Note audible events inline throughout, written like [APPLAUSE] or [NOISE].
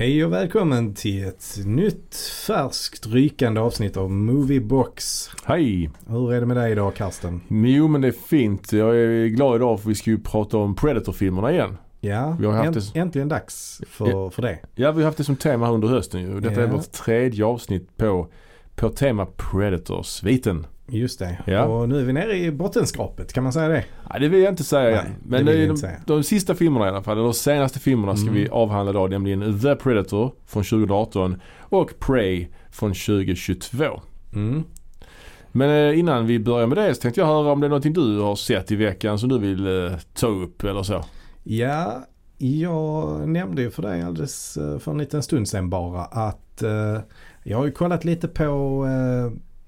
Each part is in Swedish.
Hej och välkommen till ett nytt färskt rykande avsnitt av Moviebox. Hej! Hur är det med dig idag Karsten? Jo men det är fint. Jag är glad idag för vi ska ju prata om Predator-filmerna igen. Ja, Vi har haft änt- det- äntligen dags för, Ja. för det. Ja vi har haft det som tema här under hösten ju. Detta är Ja. vårt tredje avsnitt på, på tema Predator-sviten. Just det. Ja. Och nu är vi nere i bottenskrapet, kan man säga det? Ja, det vill jag inte säga Nej, det Men vill jag de, säga. de sista filmerna i alla fall, eller de senaste filmerna ska Mm. vi avhandla idag. Nämligen The Predator från 2018 och Prey från 2022. Mm. Men eh, innan vi börjar med det så tänkte jag höra om det är någonting du har sett i veckan som du vill eh, ta upp eller så. Ja, jag nämnde ju för dig alldeles eh, för en liten stund sedan bara att jag har ju kollat lite på,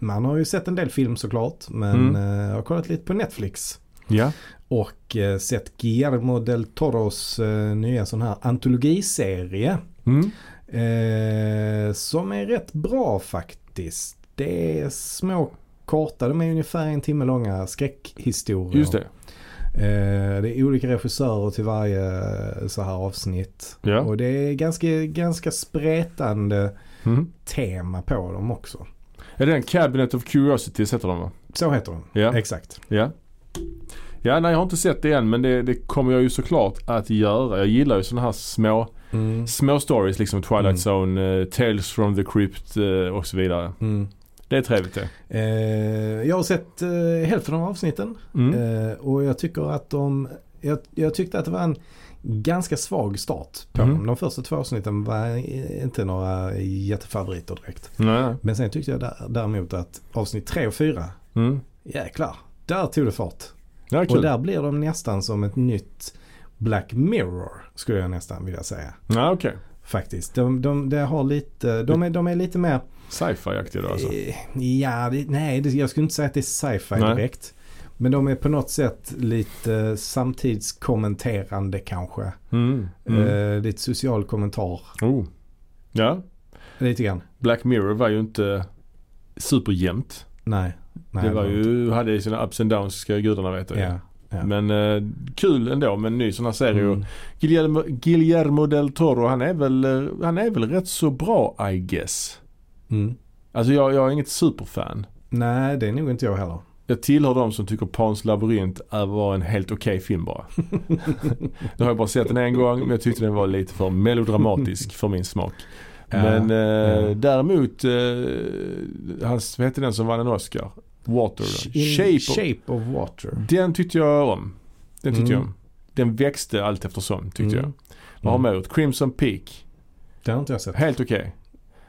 man har ju sett en del film såklart, men Mm. eh, jag har kollat lite på Netflix. Ja. Och eh, sett Guillermo del Toros eh, nya sån här antologiserie. Mm. Eh, som är rätt bra faktiskt. Det är små korta, de är ungefär en timme långa skräckhistorier. Just det. Eh, det är olika regissörer till varje så här avsnitt. Ja. Och det är ganska, ganska spretande Mm. tema på dem också. Är det en Cabinet of Curiosities heter de va? Så heter de. Ja. Exakt. Ja. Ja, nej jag har inte sett det än men det, det kommer jag ju såklart att göra. Jag gillar ju sådana här små, Mm. små stories liksom Twilight Mm. Zone, eh, Tales from the Crypt eh, och så vidare. Mm. Det är trevligt det. Eh, jag har sett eh, hälften av avsnitten. Mm. Eh, och jag tycker att de, jag, jag tyckte att det var en ganska svag start på Mm. dem. De första två avsnitten var inte några jättefavoriter direkt. Nej. Men sen tyckte jag där, däremot att avsnitt tre och fyra, Mm. jäklar, där tog det fart. Ja, Och där blir de nästan som ett nytt Black Mirror skulle jag nästan vilja säga. Ja, okej. Faktiskt. De, de, de har lite, de är, de är lite mer Sci-fi-aktig då alltså. Eh, Ja, det, nej det, jag skulle inte säga att det är sci-fi direkt. Men de är på något sätt lite samtidskommenterande kanske. Mm. Mm. Eh, lite social kommentar. Oh. Ja. Lite grann. Black Mirror var ju inte superjämnt. Nej. nej det var ju, hade sina ups and downs ska gudarna veta. Ja. ja. Men eh, kul ändå med en ny sån här serie. Mm. Guillermo, Guillermo del Toro han är, väl, eh, han är väl rätt så bra I guess. Mm. Alltså jag, jag är inget superfan. Nej, det är nog inte jag heller. Jag tillhör de som tycker Pans labyrint är- var en helt okej film bara. [LAUGHS] Nu har jag bara sett den en gång men jag tyckte den var lite för melodramatisk för min smak. Ja, Men eh, ja. däremot, eh, hans, vad hette den som vann en Oscar? Water. Shape, of, shape of Water. Den tyckte jag om. Den tyckte Mm. jag om. Den växte allt eftersom tyckte Mm. jag. Vad har man gjort? Crimson Peak. Det har inte jag sett. Helt okej.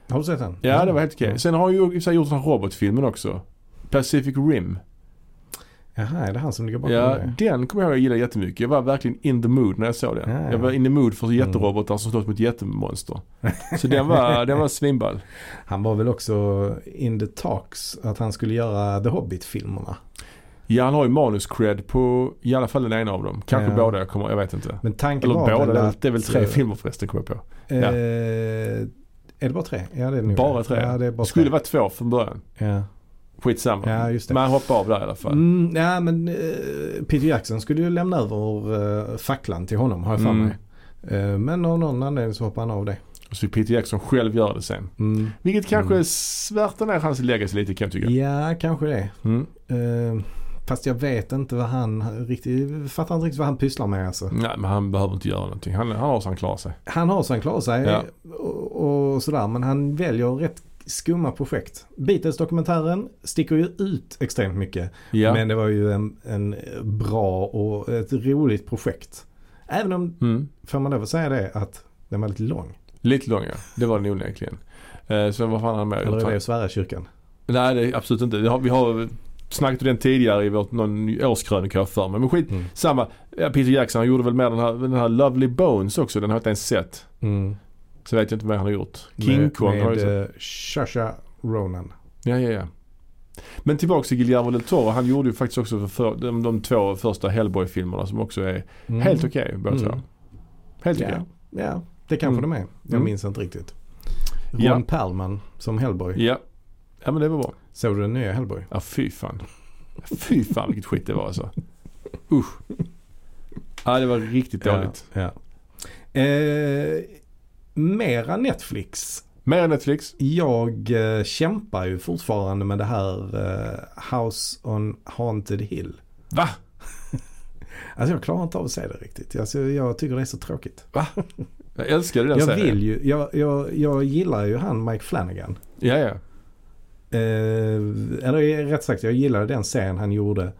Har du sett den? Ja det var helt okej. Mm. Sen har han ju gjort den här robotfilmen också. Pacific Rim. Jaha, är det han som ligger bakom Ja, det? den kommer jag ihåg jag gillade jättemycket. Jag var verkligen in the mood när jag såg den. Ja, ja. Jag var in the mood för jätterobotar som slåss mot jättemonster. Så den var, [LAUGHS] den var svinball. Han var väl också in the talks att han skulle göra The Hobbit-filmerna. Ja han har ju manus cred på i alla fall den ena av dem. Kanske Ja. båda, jag, kommer, jag vet inte. Men tanken Eller var båda, att, det är väl tre eh, filmer förresten kommer jag på. Eh, är det bara tre? Ja det är det nog. Bara tre. Ja, det bara skulle tre. vara två från början. Ja, Skitsamma. ja just det. Men han hoppade av där i alla fall. Mm, ja men eh, Peter Jackson skulle ju lämna över uh, facklan till honom har jag för Mm. mig. Eh, men av någon anledning så hoppade han av det. Och så Peter Jackson själv göra det sen. Mm. Vilket kanske Mm. svärtar ner hans legacy lite kan jag tycka. Ja, kanske det. Mm. Eh, fast jag vet inte vad han riktigt, fattar inte riktigt vad han pysslar med alltså. Nej men han behöver inte göra någonting. Han, han har så han klarar sig. Han har så han klarar sig Ja. och, och sådär men han väljer rätt skumma projekt. Beatles-dokumentären sticker ju ut extremt mycket. Ja. Men det var ju en, en bra och ett roligt projekt. Även om, Mm. får man lov att säga det, att den var lite lång. Lite lång ja. Det var den onekligen. Eh, så vad fan har med Eller är det att svära kyrkan? Nej det är absolut inte. Vi har, vi har snackat om den tidigare i vårt någon årskrönika jag för mig. Men skit Mm. samma. Peter Jackson han gjorde väl med den här, den här Lovely Bones också. Den har jag inte ens sett. Mm. Så vet jag inte vad han har gjort. King med, Kong har jag sett. Med uh, Shasha Ronan. Ja, ja, ja. Men tillbaka till Guillermo del Toro. Han gjorde ju faktiskt också för, de, de två första Hellboy-filmerna som också är Mm. helt okej båda Mm. två. Helt okej. Ja, ja, det kanske Mm. de är. Jag Mm. minns inte riktigt. Ron Ja. Perlman som Hellboy. Ja. Ja men det var bra. Såg du den nya Hellboy? Ja fy fan. Fy fan vilket skit det var alltså. Usch. Ja det var riktigt dåligt. Ja, ja. Eh, mera Netflix. Mer Netflix? Jag eh, kämpar ju fortfarande med det här eh, House on Haunted Hill. Va? [LAUGHS] Alltså jag klarar inte av att se det riktigt. Alltså, jag tycker det är så tråkigt. Jag älskar den Jag serien. vill ju, jag, jag, jag gillar ju han Mike Flanagan. Ja, ja. Eh, eller rätt sagt, jag gillade den serien han gjorde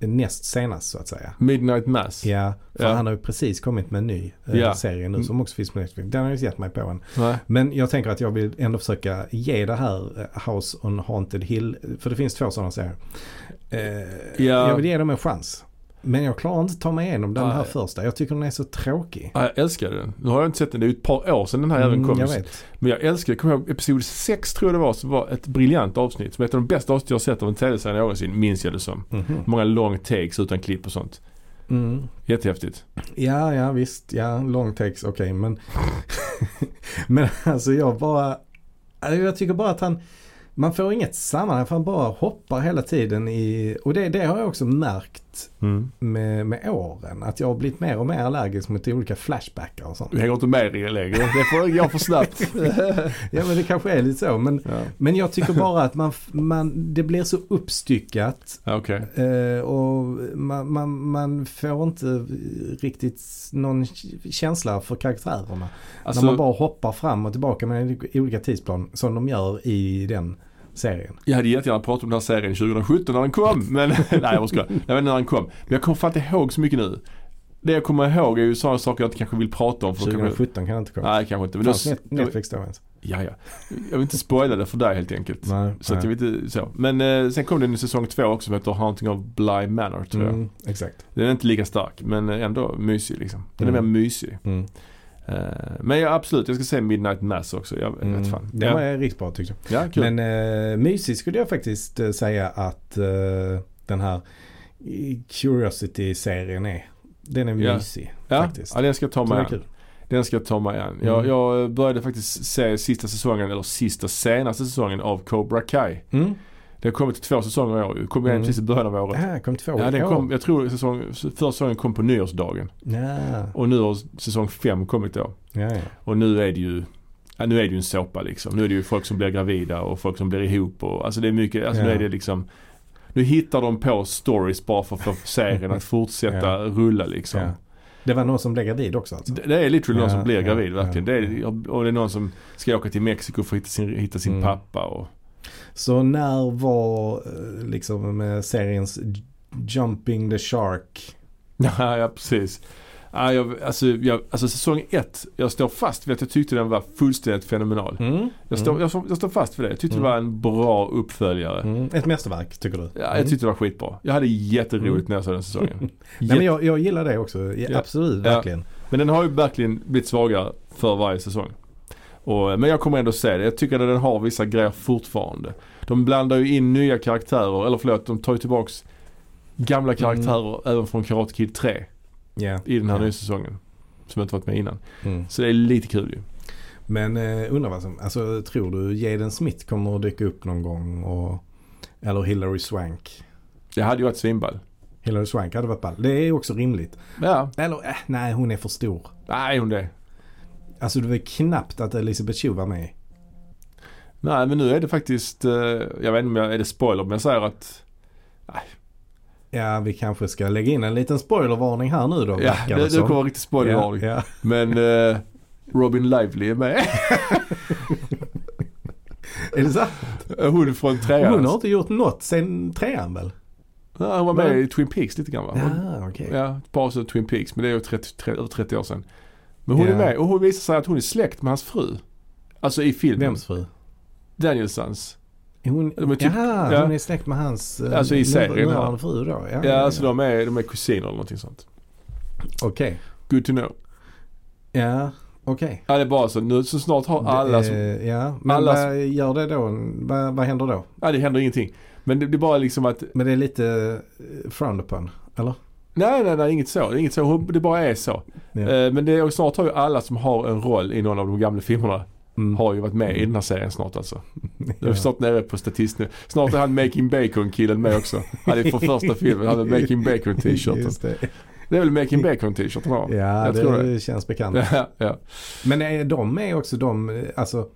näst senast så att säga. Midnight Mass. Ja, för Ja. han har ju precis kommit med en ny eh, Ja. serie nu som också finns på Netflix. Den har jag inte gett mig på än. Nej. Men jag tänker att jag vill ändå försöka ge det här eh, House on Haunted Hill, för det finns två sådana serier. Eh, Ja. Jag vill ge dem en chans. Men jag klarar inte att ta mig igenom den här Nej. första. Jag tycker den är så tråkig. Ja, jag älskar den. Nu har jag inte sett den. Det är ju ett par år sedan den här även Mm, kom. jag vet. Men jag älskar, kommer ihåg episod 6 tror jag det var, som var ett briljant avsnitt. Som är ett av de bästa avsnitt jag har sett av en tv-serie någonsin, minns jag det som. Mhm. Många long takes utan klipp och sånt. Mm. Jättehäftigt. Ja, ja visst. Ja, long takes, okej. men, [LAUGHS] men alltså jag bara... alltså, Jag tycker bara att han... Man får inget sammanhang för han bara hoppar hela tiden i... Och det, det har jag också märkt Mm. med, med åren. Att jag har blivit mer och mer allergisk mot olika flashbackar och sånt. Du hänger inte med i det längre. Det får gå för snabbt. [LAUGHS] Ja men det kanske är lite så. Men, ja. men jag tycker bara att man, man, det blir så uppstyckat. Okej. Eh, och man, man, man får inte riktigt någon känsla för karaktärerna. Alltså, När man bara hoppar fram och tillbaka med olika tidsplan som de gör i den serien. Jag hade jättegärna pratat om den här serien 2017 när den kom. [LAUGHS] Men, [LAUGHS] nej jag skojar. Jag vet inte när den kom. Men jag kommer fan inte ihåg så mycket nu. Det jag kommer ihåg är ju sådana saker jag inte kanske vill prata om. För då kan man- 2017 kan jag inte komma. Nej kanske inte. Men då, Fanns Net- Netflix då ens? ja, ja. Jag vill inte spoila det för dig helt enkelt. Nej. Så att jag vet inte så. Men eh, sen kom det en säsong två också som heter Haunting of Bly Manor tror jag. Mm, exakt. Den är inte lika stark men ändå mysig liksom. Den är Mm. mer mysig. Mm. Eh, men ja, absolut, jag ska se Midnight Mass också. Jag vet Mm. fan. Den ja. var riktigt bra tyckte jag. ja, kul. Men eh, mysig skulle jag faktiskt eh, säga att eh, den här Curiosity-serien är. Den är Ja. mysig ja, faktiskt. ja, den ska jag ta mig an. Den ska jag ta mig an. Jag, Mm. jag började faktiskt se sista säsongen, eller sista senaste säsongen av Cobra Kai. Mm. Det har kommit två säsonger i år. Kom Mm. precis i början av året. Ja, kom två Ja, den kom, jag tror säsong, första säsongen kom på nyårsdagen. Ja, Och nu har säsong fem kommit då. ja, ja. Och nu är det ju Ja, nu är det ju en såpa liksom. Nu är det ju folk som blir gravida och folk som blir ihop och alltså det är mycket, alltså nu är det liksom Nu hittar de på stories bara för att få serien att fortsätta [LAUGHS] rulla liksom. Det var någon som blev gravid också alltså? Det, det är literally någon som blir gravid verkligen. Det är, och det är någon som ska åka till Mexiko för att hitta sin, hitta sin Mm. pappa och Så när var eh, liksom seriens Jumping the Shark? [LAUGHS] Ja, ja precis. Ja, jag, alltså, jag, alltså säsong ett, jag står fast vid att jag tyckte den var fullständigt fenomenal. Mm. Jag, står, jag, jag står fast vid det. Jag tyckte Mm. det var en bra uppföljare. Mm. Ett mästerverk tycker du? Ja, jag tyckte det var skitbra. Jag hade jätteroligt Mm. när jag såg den säsongen. Nej, [LAUGHS] Jätte- men jag, jag gillar det också. Ja. Absolut, Ja. verkligen. Men den har ju verkligen blivit svagare för varje säsong. Och, men jag kommer ändå se det. Jag tycker att den har vissa grejer fortfarande. De blandar ju in nya karaktärer, eller förlåt, de tar ju tillbaks gamla karaktärer även från Karate Kid 3 Ja. i den här ja. nya säsongen. Som inte varit med innan. Mm. Så det är lite kul ju. Men eh, undrar vad som, alltså tror du Jaden Smith kommer att dyka upp någon gång? Och, eller Hillary Swank? Det hade ju varit svinball. Hillary Swank hade varit ball. Det är också rimligt. Ja, Eller äh, nej hon är för stor. nej hon det. Alltså det var knappt att Elisabeth Chu var med. Nej men nu är det faktiskt, eh, jag vet inte om jag, är det spoiler men jag säger att Ja vi kanske ska lägga in en liten spoilervarning här nu då. Ja, det, det kommer vara riktigt spoilervarning. Ja, ja. Men eh, Robin Lively är med. [LAUGHS] Är det så? Hon från trean. Hon har inte gjort något sen trean väl? Ja, hon var med Men- i Twin Peaks lite grann va? Hon, Ja, okej. Ja, ett par så Twin Peaks men det är ju 30, 30, över 30 år sedan. Men hon Ja. är med och hon visar sig att hon är släkt med hans fru. Alltså i filmen. Vems fru? Danielsons. Hon, De är typ- Jaha, ja. hon är släkt med hans eh, Alltså i serien nuvarande fru då? Ja, Ja, alltså de är, de är kusiner eller någonting sånt. Okej. Good to know. Ja, okej. Ja det är bara så nu så snart har alla Det, som, eh, Ja, men alla vad gör det då? Vad, vad händer då? ja det händer ingenting. Men det, det är bara liksom att, Men det är lite eh, frowned upon, eller? Nej nej nej inget så. Är inget så. Det bara är så. Ja. Eh, men det är, snart har ju alla som har en roll i någon av de gamla filmerna Mm. har ju varit med i den här serien snart alltså. [LAUGHS] Är Ja. vi snart nere på statist nu. Snart är han Making Bacon killen med också. Han är från första filmen. Han har Making Bacon t-shirten. Just det. Det är väl Making Bacon t-shirt han har? Ja, Jag det, det. känns bekant. [LAUGHS] Ja, ja. Men är de är också de, alltså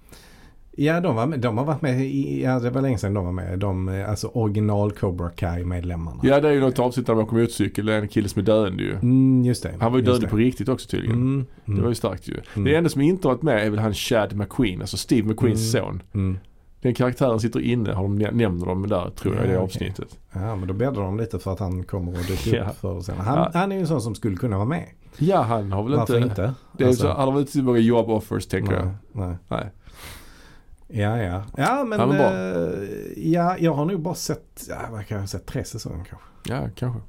Ja, de, var med, de har varit med i, ja det var länge sedan de var med. De, eh, alltså original Cobra Kai-medlemmarna. ja det är ju något avsnitt där de åker motorcykel. Det är en kille som är döende ju. Mm, just det. Han var ju det. på riktigt också tydligen. Mm, mm, Det var ju starkt ju. Mm. Det enda som inte varit med är väl han Chad McQueen, alltså Steve McQueens Mm. son. mm. Den karaktären sitter inne, har de nä- nämner de där tror jag i det okej. avsnittet. Ja, men då bäddar de lite för att han kommer att dyka Ja. upp förr eller senare. Han, Ja. han är ju en sån som skulle kunna vara med. Ja han har väl Varför inte, inte? Det är Alltså, så, han har väl inte så många jobb offers tänker nej, jag. nej. Nej. Ja, ja. Ja, men, Ja, men bra. eh, ja, jag har nog bara sett, ja, vad kan jag säga, tre säsonger kanske. Ja kanske.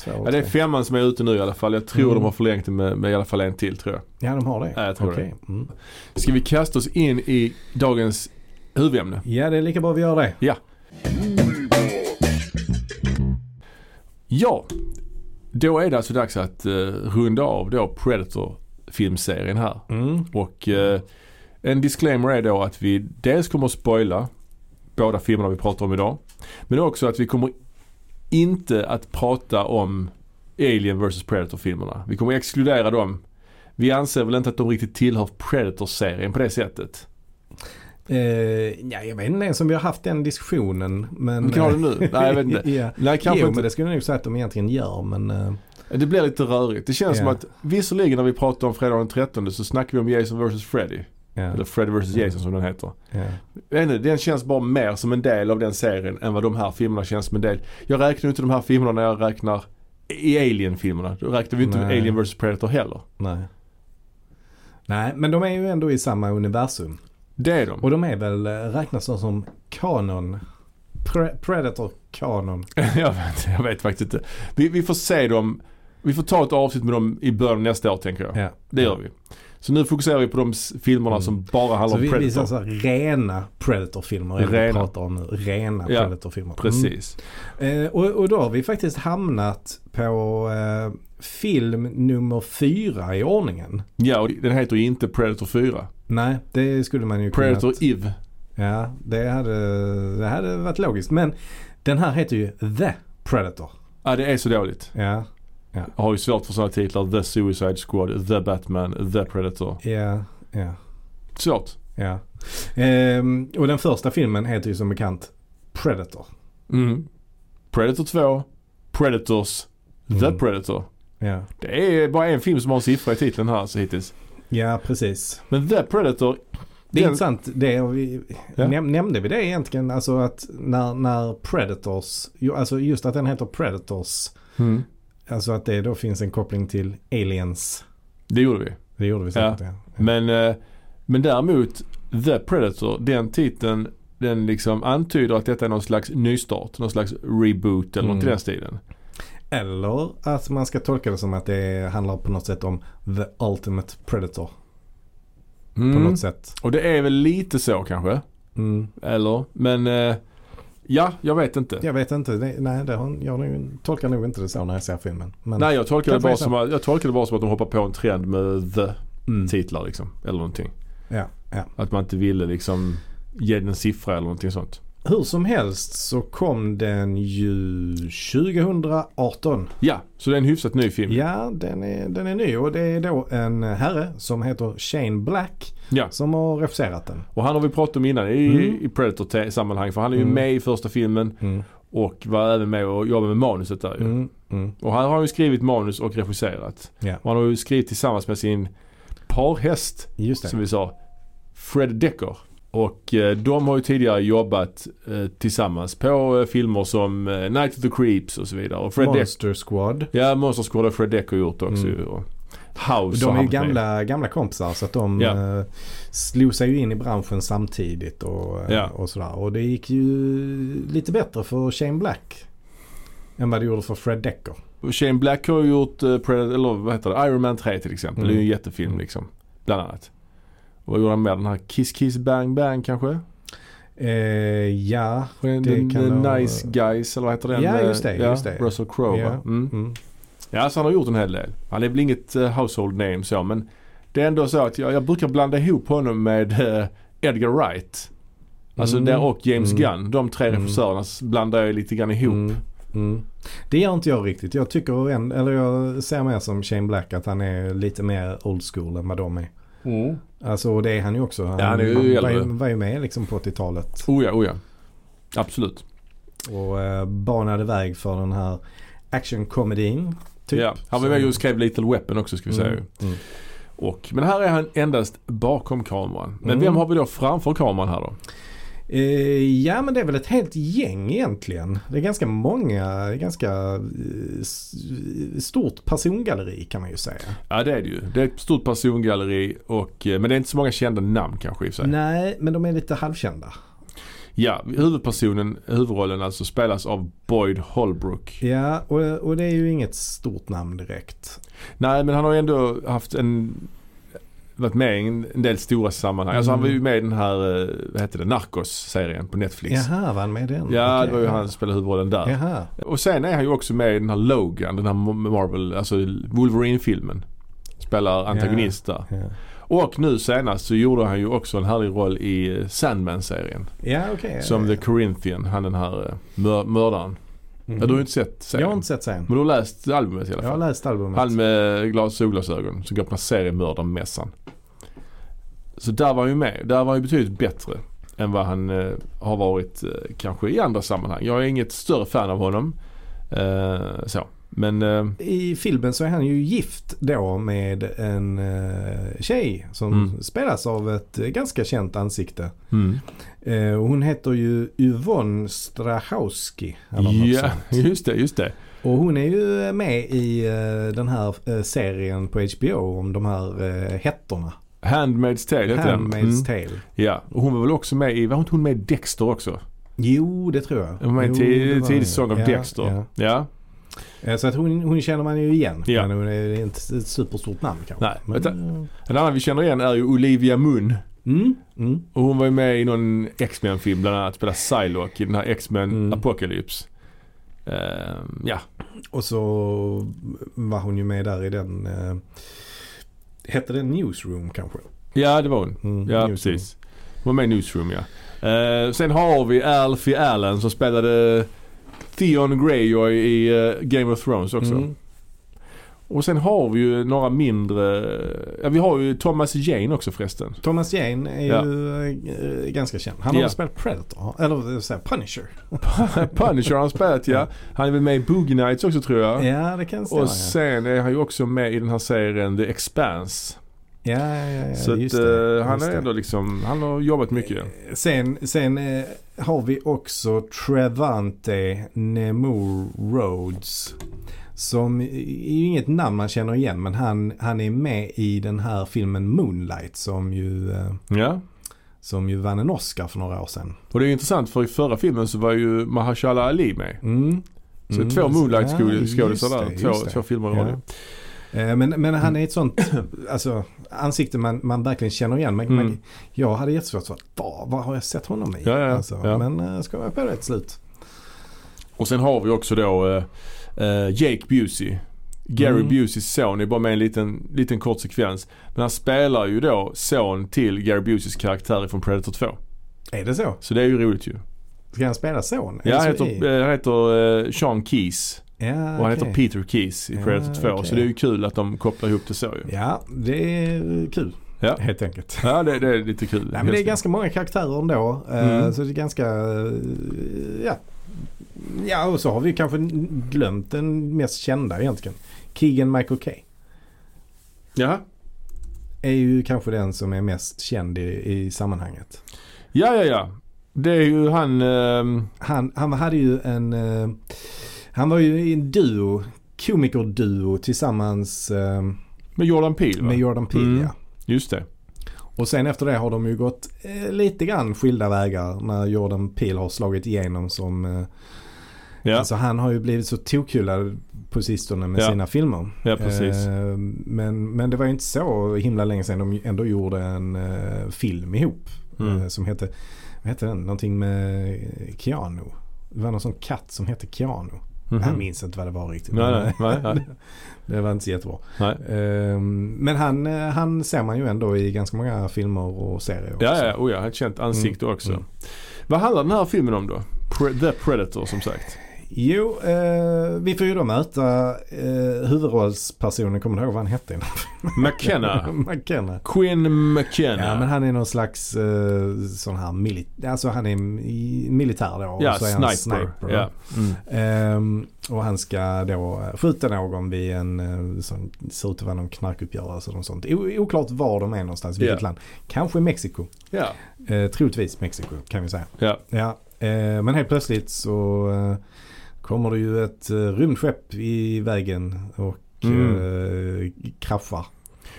Två, Ja, det är femman som är ute nu i alla fall. Jag tror Mm. de har förlängt det med, med i alla fall en till tror jag. Ja, de har det. Ja, jag tror Okej. Mm. Ska vi kasta oss in i dagens huvudämne? Ja, det är lika bra vi gör det. Ja, då är det alltså dags att eh, runda av då Predator-filmserien här. Mm. Och eh, en disclaimer är då att vi dels kommer att spoila båda filmerna vi pratar om idag. Men också att vi kommer inte att prata om Alien vs Predator-filmerna. Vi kommer exkludera dem. Vi anser väl inte att de riktigt tillhör Predator-serien på det sättet. Eh, ja, jag vet inte ens om vi har haft den diskussionen. Men, Vi kan ha det nu. Nej, jag vet inte. [LAUGHS] ja. Nej, kanske jo, inte. men det skulle jag nog säga att de egentligen gör. Men eh, Det blir lite rörigt. Det känns Ja. som att visserligen när vi pratar om fredag den 13 så snackar vi om Jason vs Freddy. Ja. Eller Freddy vs Ja. Jason som den heter. vet inte, den känns bara mer som en del av den serien än vad de här filmerna känns som en del. Jag räknar inte de här filmerna när jag räknar i Alien-filmerna. Då räknar vi inte med Nej. Alien vs Predator heller. Nej. Nej, men de är ju ändå i samma universum. Det är de. Och de är väl eh, räknas de som kanon. Pre- Predator-kanon. [LAUGHS] jag, vet, jag vet faktiskt inte. Vi, vi får se dem. Vi får ta ett avsnitt med dem i början av nästa år tänker jag. Ja. Det gör vi. Så nu fokuserar vi på de filmerna Mm. som bara handlar Så om vi, vi Predator. så här, rena Predator-filmer vi Rena. pratar om nu. Rena Ja, Predator-filmer. Precis. Mm. Eh, och, och då har vi faktiskt hamnat på eh, film nummer fyra i ordningen. Ja, och den heter ju inte Predator 4. Nej, det skulle man ju Predator kunnat... Eve. Ja, det hade, det hade varit logiskt. Men den här heter ju The Predator. Ja, det är så dåligt. Ja, Jag har ju svårt för sådana titlar. The Suicide Squad, The Batman, The Predator. ja, ja. Svårt. Ja. Ehm, och den första filmen heter ju som bekant Predator. Mm. Predator 2, Predators, The Mm. Predator. Ja, Det är bara en film som har en siffra i titeln här så hittills. ja precis. Men The Predator, Det är Den- intressant. Det vi, Ja. näm, nämnde vi det egentligen? Alltså att när, när Predators, alltså just att den heter Predators. mm. Alltså att det då finns en koppling till Aliens. det gjorde vi. Det gjorde vi säkert ja. Men, eh, men däremot The Predator, den titeln den liksom antyder att detta är någon slags nystart. Någon slags reboot eller något i Mm. den stilen. Eller att man ska tolka det som att det handlar på något sätt om The Ultimate Predator. På Mm. något sätt. Och det är väl lite så kanske. Mm. Eller? Men eh, ja, jag vet inte. Jag vet inte. Det, nej, det har, jag tolkar nog inte det så när jag ser filmen. Men, Nej jag tolkar, det bara som att, jag tolkar det bara som att de hoppar på en trend med the mm. titlar liksom. Eller någonting. ja, ja. Att man inte ville liksom ge den en siffra eller någonting sånt. Hur som helst så kom den ju 2018. Ja, så det är en hyfsat ny film. Ja, den är, den är ny och det är då en herre som heter Shane Black Ja. som har regisserat den. Och han har vi pratat om innan i, Mm. i Predator-sammanhang. För han är ju Mm. med i första filmen Mm. och var även med och jobbade med manuset där ju. Mm. Mm. Och han har ju skrivit manus och regisserat. Ja, Och han har ju skrivit tillsammans med sin parhäst som vi sa, Fred Decker. Och eh, de har ju tidigare jobbat eh, tillsammans på eh, filmer som Night of the Creeps och så vidare. Och Fred Monster Squad. ja Monster Squad har Fred Decker gjort också Mm. House De har är ju med. gamla, gamla kompisar så att de Ja. eh, slog sig ju in i branschen samtidigt och, Ja. och sådär. Och det gick ju lite bättre för Shane Black än vad det gjorde för Fred Decker. Shane Black har ju gjort eh, Predator, eller vad heter det, Iron Man 3 till exempel. Mm. Det är ju en jättefilm Mm. liksom. Bland annat. Vad gjorde han med den här Kiss Kiss Bang Bang kanske? Eh, ja, The, Det kan nog- Nice Guys eller vad heter den? Ja, med- just det, Ja, just det. Russell Crowe Ja. va? Mm. mm. Ja, så han har gjort en hel del. Han är väl inget uh, household name så men det är ändå så att jag, jag brukar blanda ihop honom med eh, Edgar Wright. Alltså Mm. där och James Mm. Gunn. De tre Mm. regissörerna blandar jag lite grann ihop. Mm. Mm. Det gör inte jag riktigt. Jag tycker en, eller jag ser mer som Shane Black att han är lite mer old school än vad de är. Alltså och det är han ju också. Han, Ja, han är ju var, äldre. ju, var ju med liksom på 80-talet. Oh ja, oh ja. Absolut. Och eh, banade väg för den här actionkomedin. Typ. ja. Han var med och skrev Little Weapon också ska vi säga. Mm. Mm. Och, men här är han endast bakom kameran. Men Mm. vem har vi då framför kameran här då? Eh, ja men det är väl ett helt gäng egentligen. Det är ganska många, ganska eh, stort persongalleri kan man ju säga. Ja det är det ju. Det är ett stort persongalleri och, eh, men det är inte så många kända namn kanske i sig. Nej men de är lite halvkända. Ja, huvudpersonen, huvudrollen alltså spelas av Boyd Holbrook. Ja och, och det är ju inget stort namn direkt. Nej men han har ju ändå haft en varit med i en, del stora sammanhang. Alltså han var ju Mm. med i den här, eh, vad heter det, Narcos-serien på Netflix. Jaha, var han med i den? Ja, Okej, det var ju ja. han som spelade huvudrollen där. Jaha. Och sen är han ju också med i den här Logan, den här Marvel, alltså Wolverine-filmen. Spelar antagonist där. Ja, Och nu senast så gjorde han ju också en härlig roll i Sandman-serien. ja okej. Som The Corinthian, han den här eh, mör- mördaren. Mhm. Ja, du har ju inte sett serien. Jag har inte sett sen. Men du har läst albumet i alla Jag har fall. läst albumet. Han med glas solglasögon som går på seriemördarmässan. Så där var han ju med. Där var han ju betydligt bättre än vad han eh, har varit eh, kanske i andra sammanhang. Jag är inget större fan av honom. Eh, så. Men eh, I filmen så är han ju gift då med en uh, tjej som Mm. spelas av ett eh, ganska känt ansikte. mm. Eh, hon heter ju Yvonne något Ja, just det, just det. Och hon är ju med i eh, den här eh, serien på HBO om de här uh, hettorna. Handmaid's Tale heter den. Handmaid's Mm. Tale. Ja, och hon var väl också med i, var inte hon med i Dexter också? Jo, det tror jag. Hon var med i var tidig säsong av Ja, Dexter. ja. Ja. Eh, Så att hon, hon känner man ju igen. Ja. Men hon är inte ett superstort namn kanske. Nej, Men, eh, En annan vi känner igen är ju Olivia Munn. Mm, mm. Och hon var ju med i någon X-Men-film bland annat. Spelade Psylocke i den här X-Men Mm. Apocalypse. Ehm, ja. Och så var hon ju med där i den. Eh, hette den Newsroom kanske? ja, det var hon. Mm, Ja, Newsroom. precis. Hon var med i Newsroom ja. Eh, sen har vi Alfie Allen som spelade Theon Greyjoy i eh, Game of Thrones också. Mm. Och sen har vi ju några mindre, ja vi har ju Thomas Jane också förresten. Thomas Jane är Ja. ju eh, ganska känd. Han har Ja. spelat Predator? Eller så här, Punisher? [LAUGHS] Punisher har han spelat ja. Han är väl med i Boogie Nights också tror jag. Ja, det kan stämma. Och sen är han ju också med i den här serien The Expanse. Ja, ja, ja, Så att, just det, eh, han är ändå liksom, han har jobbat mycket. Sen, sen eh, har vi också Trevante Nemur Rhodes. Som är ju inget namn man känner igen men han, han är med i den här filmen Moonlight som ju, eh, Ja. som ju vann en Oscar för några år sedan. Och det är intressant för i förra filmen så var ju Mahershala Ali med. Mm. Så Mm. två Moonlight-skådisar där. Två, två filmer var Ja. Eh, Men, men han är ett sånt [CLEARS THROAT] alltså, ansikte man, man verkligen känner igen. Men, Mm. men jag hade jättesvårt att vad, vad har jag sett honom i? Ja, ja, alltså, ja. Men uh, ska jag på det till slut. Och sen har vi också då eh, eh, Jake Busey. Gary Mm. Buseys son är bara med en liten, liten kort sekvens. Men han spelar ju då son till Gary Buseys karaktär från Predator 2. Är det så? Så det är ju roligt ju. Ska han spela son? Ja, han så i- heter, eh, han heter eh, Sean Keys. ja, Och han okej. heter Peter Keys i Ja, Predator 2. okej. Så det är ju kul att de kopplar ihop det så ju. Ja, det är kul Ja, helt enkelt. ja det, det är lite kul. Nej, men det är ganska många karaktärer ändå. eh, Mm. Så det är ganska, eh, ja. Ja, och så har vi kanske glömt den mest kända egentligen. Keegan Michael Kay. Jaha. Är ju kanske den som är mest känd i, i sammanhanget. Ja, ja, ja. Det är ju han... ehm, Han, han hade ju en, eh, han var ju i en duo, komikerduo tillsammans eh, med Jordan Peele va? med Jordan Peele. Mm. Ja. Just det. Och sen efter det har de ju gått eh, lite grann skilda vägar när Jordan Peele har slagit igenom som eh, Ja, Alltså han har ju blivit så tokhyllad på sistone med Ja. sina filmer. ja precis. Eh, men, men det var ju inte så himla länge sedan de ändå gjorde en eh, film ihop. Mm. eh, som hette, vad hette den? Någonting med Keanu. Det var någon sån katt som hette Keanu. Mhm. Jag minns inte vad det var riktigt. Nej, nej, nej, [LAUGHS] det var inte så jättebra. men han, han ser man ju ändå i ganska många filmer och serier också. Ja, ja, oh ja. Ett känt ansikte Mm, också. mm. Vad handlar den här filmen om då? Pre- The Predator som sagt. Jo, eh, vi får ju då möta eh, huvudrollspersonen, kommer du ihåg vad han hette? McKenna. [LAUGHS] McKenna. Quinn McKenna. Ja men han är någon slags eh, sån här milit- alltså han är militär då. och Ja, så är han sniper. sniper. Ja. Mm. Ehm, och han ska då eh, skjuta någon vid en, eh, som ser ut att vara någon knarkuppgörelse eller sånt. O- oklart var de är någonstans, vilket Ja. land. Kanske Mexiko. ja. Eh, troligtvis Mexiko kan vi säga. Ja. Ja, eh, men helt plötsligt så eh, kommer det ju ett eh, rymdskepp i vägen och Mm. eh, kraschar.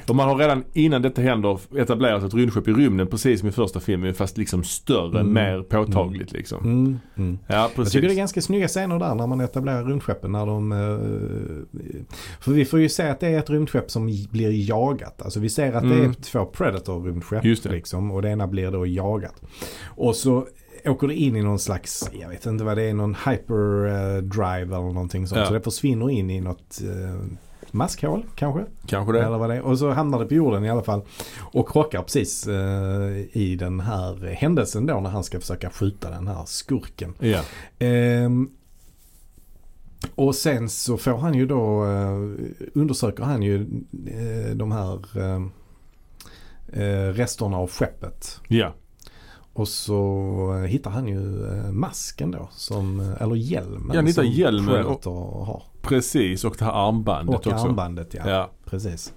Och man har redan innan detta händer etablerat ett rymdskepp i rymden precis som i första filmen fast liksom större, Mm. mer påtagligt liksom. Mm, mm. Ja Jag precis. tycker det är ganska snygga scener där när man etablerar rymdskeppen. När de, eh, för vi får ju se att det är ett rymdskepp som blir jagat. Alltså vi ser att det Mm. är två Predator-rymdskepp. Liksom, och det ena blir då jagat. Och så åker det in i någon slags, jag vet inte vad det är, någon hyperdrive eller någonting sånt. Ja. Så det försvinner in i något eh, maskhål kanske. Kanske det. Eller vad det är. Och så hamnar det på jorden i alla fall. Och krockar precis eh, i den här händelsen då när han ska försöka skjuta den här skurken. Ja. Ehm, och sen så får han ju då, eh, undersöker han ju eh, de här eh, eh, resterna av skeppet. Ja. Och så hittar han ju eh, masken då, som, eh, eller hjälmen Ja, han hittar hjälmen och- Predator har. Precis och det här armbandet Och också. armbandet ja, Ja. precis.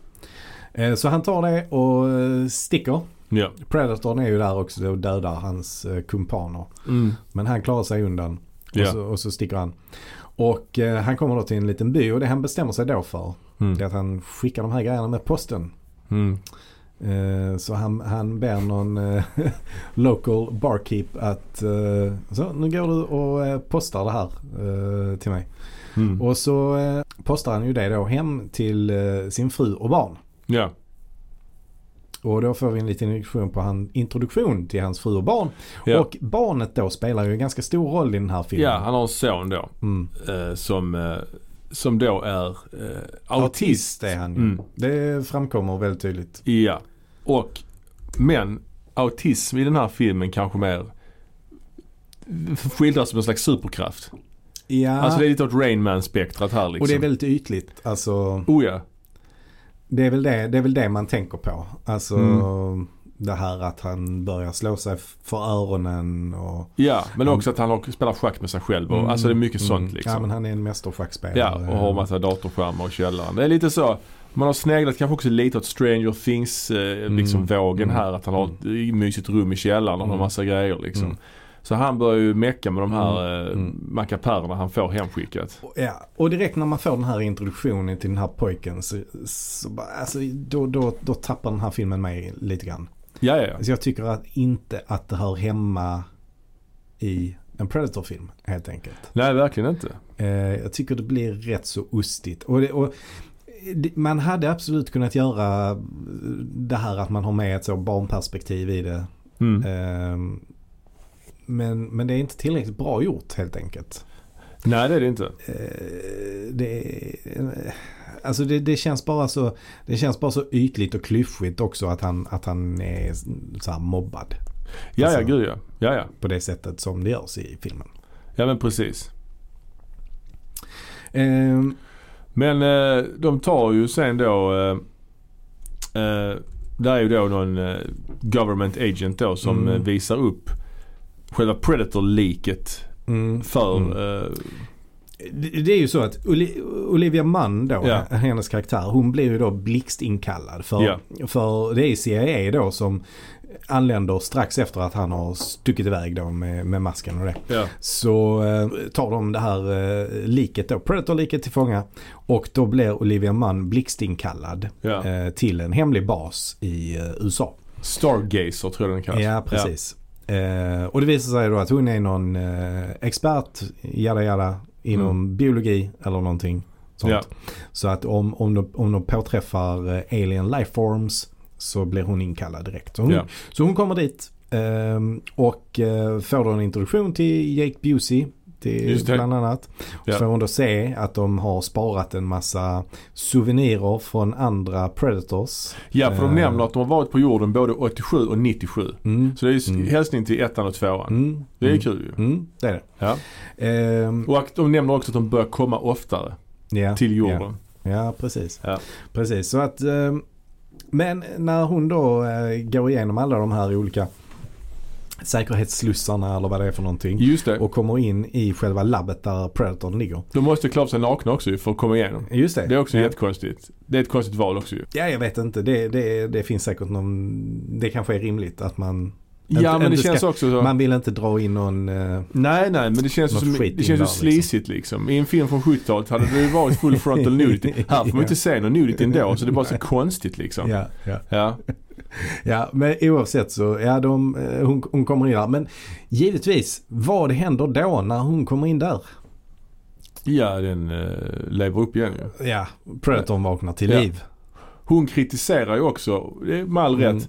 Eh, Så han tar det och sticker. Ja. Predatorn är ju där också och dödar hans kumpaner. Mm. Men han klarar sig undan. Och, Ja. så, och så sticker han. Och han kommer då till en liten by och det han bestämmer sig då för det är Mm. att han skickar de här grejerna med posten. Mm. Eh, så han, han ber någon eh, [LAUGHS] local barkeep att eh, så nu går du och postar det här till mig. Mm. Och så postar han ju det då hem till sin fru och barn. Ja. Och då får vi en liten introduktion på han, introduktion till hans fru och barn. Ja. Och barnet då spelar ju en ganska stor roll i den här filmen. ja, han har en son då. Mm. Som, som då är eh, autist. är han. Mm. Det framkommer väldigt tydligt. Ja. Och, men autism i den här filmen kanske mer skildras som en slags superkraft. Ja, Alltså det är lite åt Rain Man-spektrat här liksom. och det är väldigt ytligt. Alltså, Oh ja. det, är väl det, det är väl det man tänker på. Alltså Mm. Det här att han börjar slå sig för öronen och... Ja, men också att han har, spelar schack med sig själv. Och, Alltså det är mycket sånt Mm. liksom. Ja, men han är en mästerschackspelare. Ja, och har massa datorskärmar i källaren. Det är lite så. Man har sneglat kanske också lite åt Stranger Things eh, Mm. liksom vågen Mm. här. Att han har ett mysigt rum i källaren och Mm. massa grejer liksom. Mm. Så han börjar ju mecka med de här eh, Mm. mackapärerna han får hemskickat. Ja, och direkt när man får den här introduktionen till den här pojken så, så bara, alltså, då, då, då tappar den här filmen mig lite grann. Ja, ja, ja. Alltså jag tycker att inte att det hör hemma i en Predator-film helt enkelt. Nej, verkligen inte. Eh, jag tycker det blir rätt så ostigt. Och, det, och det, man hade absolut kunnat göra det här att man har med ett så barnperspektiv i det. Mm. Eh, men, men det är inte tillräckligt bra gjort helt enkelt. Nej, det är det inte. Eh, det, eh, alltså det, det, känns bara så, det känns bara så ytligt och klyschigt också att han, att han är så här mobbad. Ja, ja, Alltså- gud ja. Ja, ja. På det sättet som det görs i filmen. Ja, men precis. Eh, Men eh, de tar ju sen då eh, eh, Det är ju då någon eh, government agent då som Mm. eh, visar upp själva Predator-liket mm, för mm. Det, är ju så att Oli- Olivia Munn då, Ja. hennes karaktär, hon blir ju då blixtinkallad. För, Ja. för det är CIA då som anländer strax efter att han har stuckit iväg då med, med masken och det. ja, Så eh, tar de det här eh, liket då, Predator-liket till fånga. Och då blir Olivia Munn blixtinkallad ja. eh, till en hemlig bas i eh, USA. Stargazer tror jag den kallas. Ja, precis. Eh, och det visar sig då att hon är någon eh, expert, jada jada, inom Mm. biologi eller någonting sånt. Ja. Så att om, om, de, om de påträffar eh, alien lifeforms så blir hon inkallad direkt. Så hon, Ja. så hon kommer dit ehm, och eh, får då en introduktion till Jake Busey City bland annat. Och Ja. så får hon då se att de har sparat en massa souvenirer från andra Predators. Ja, för de Eh. nämner att de har varit på jorden både 87 och 97. Mm. Så det är Mm. hälsning till ettan och tvåan. Mm. Det är mm. kul ju. Mm, det är det. Ja. Ehm, Och de nämner också att de börjar komma oftare ja, till Ja, jorden. ja precis. Ja. Precis, så att ehm, men när hon då eh, går igenom alla de här olika säkerhetsslussarna eller vad det är för någonting. Just det. Och kommer in i själva labbet där Predatorn ligger. De måste klä av sig nakna också ju för att komma igenom. Just det. Det är också ja. jättekonstigt. Det är ett konstigt val också ju. Ja, jag vet inte. Det, det, det finns säkert någon... Det kanske är rimligt att man... Ja Inte- men det inte känns ska- också så. Man vill inte dra in någon... eh, Nej nej men det känns som, det känns ju där, sleazigt liksom. I en film från 70-talet hade det ju varit full frontal [LAUGHS] nudity. Här får man Ja. inte se någon nudity ändå så det är bara så konstigt liksom. ja, ja. Ja. Ja, men oavsett så, ja de, eh, hon, hon kommer in där. Men givetvis, vad händer då när hon kommer in där? Ja den uh, lever upp igen ju. Ja, Predatorn vaknar till Ja. liv. Hon kritiserar ju också, med all Mm. rätt,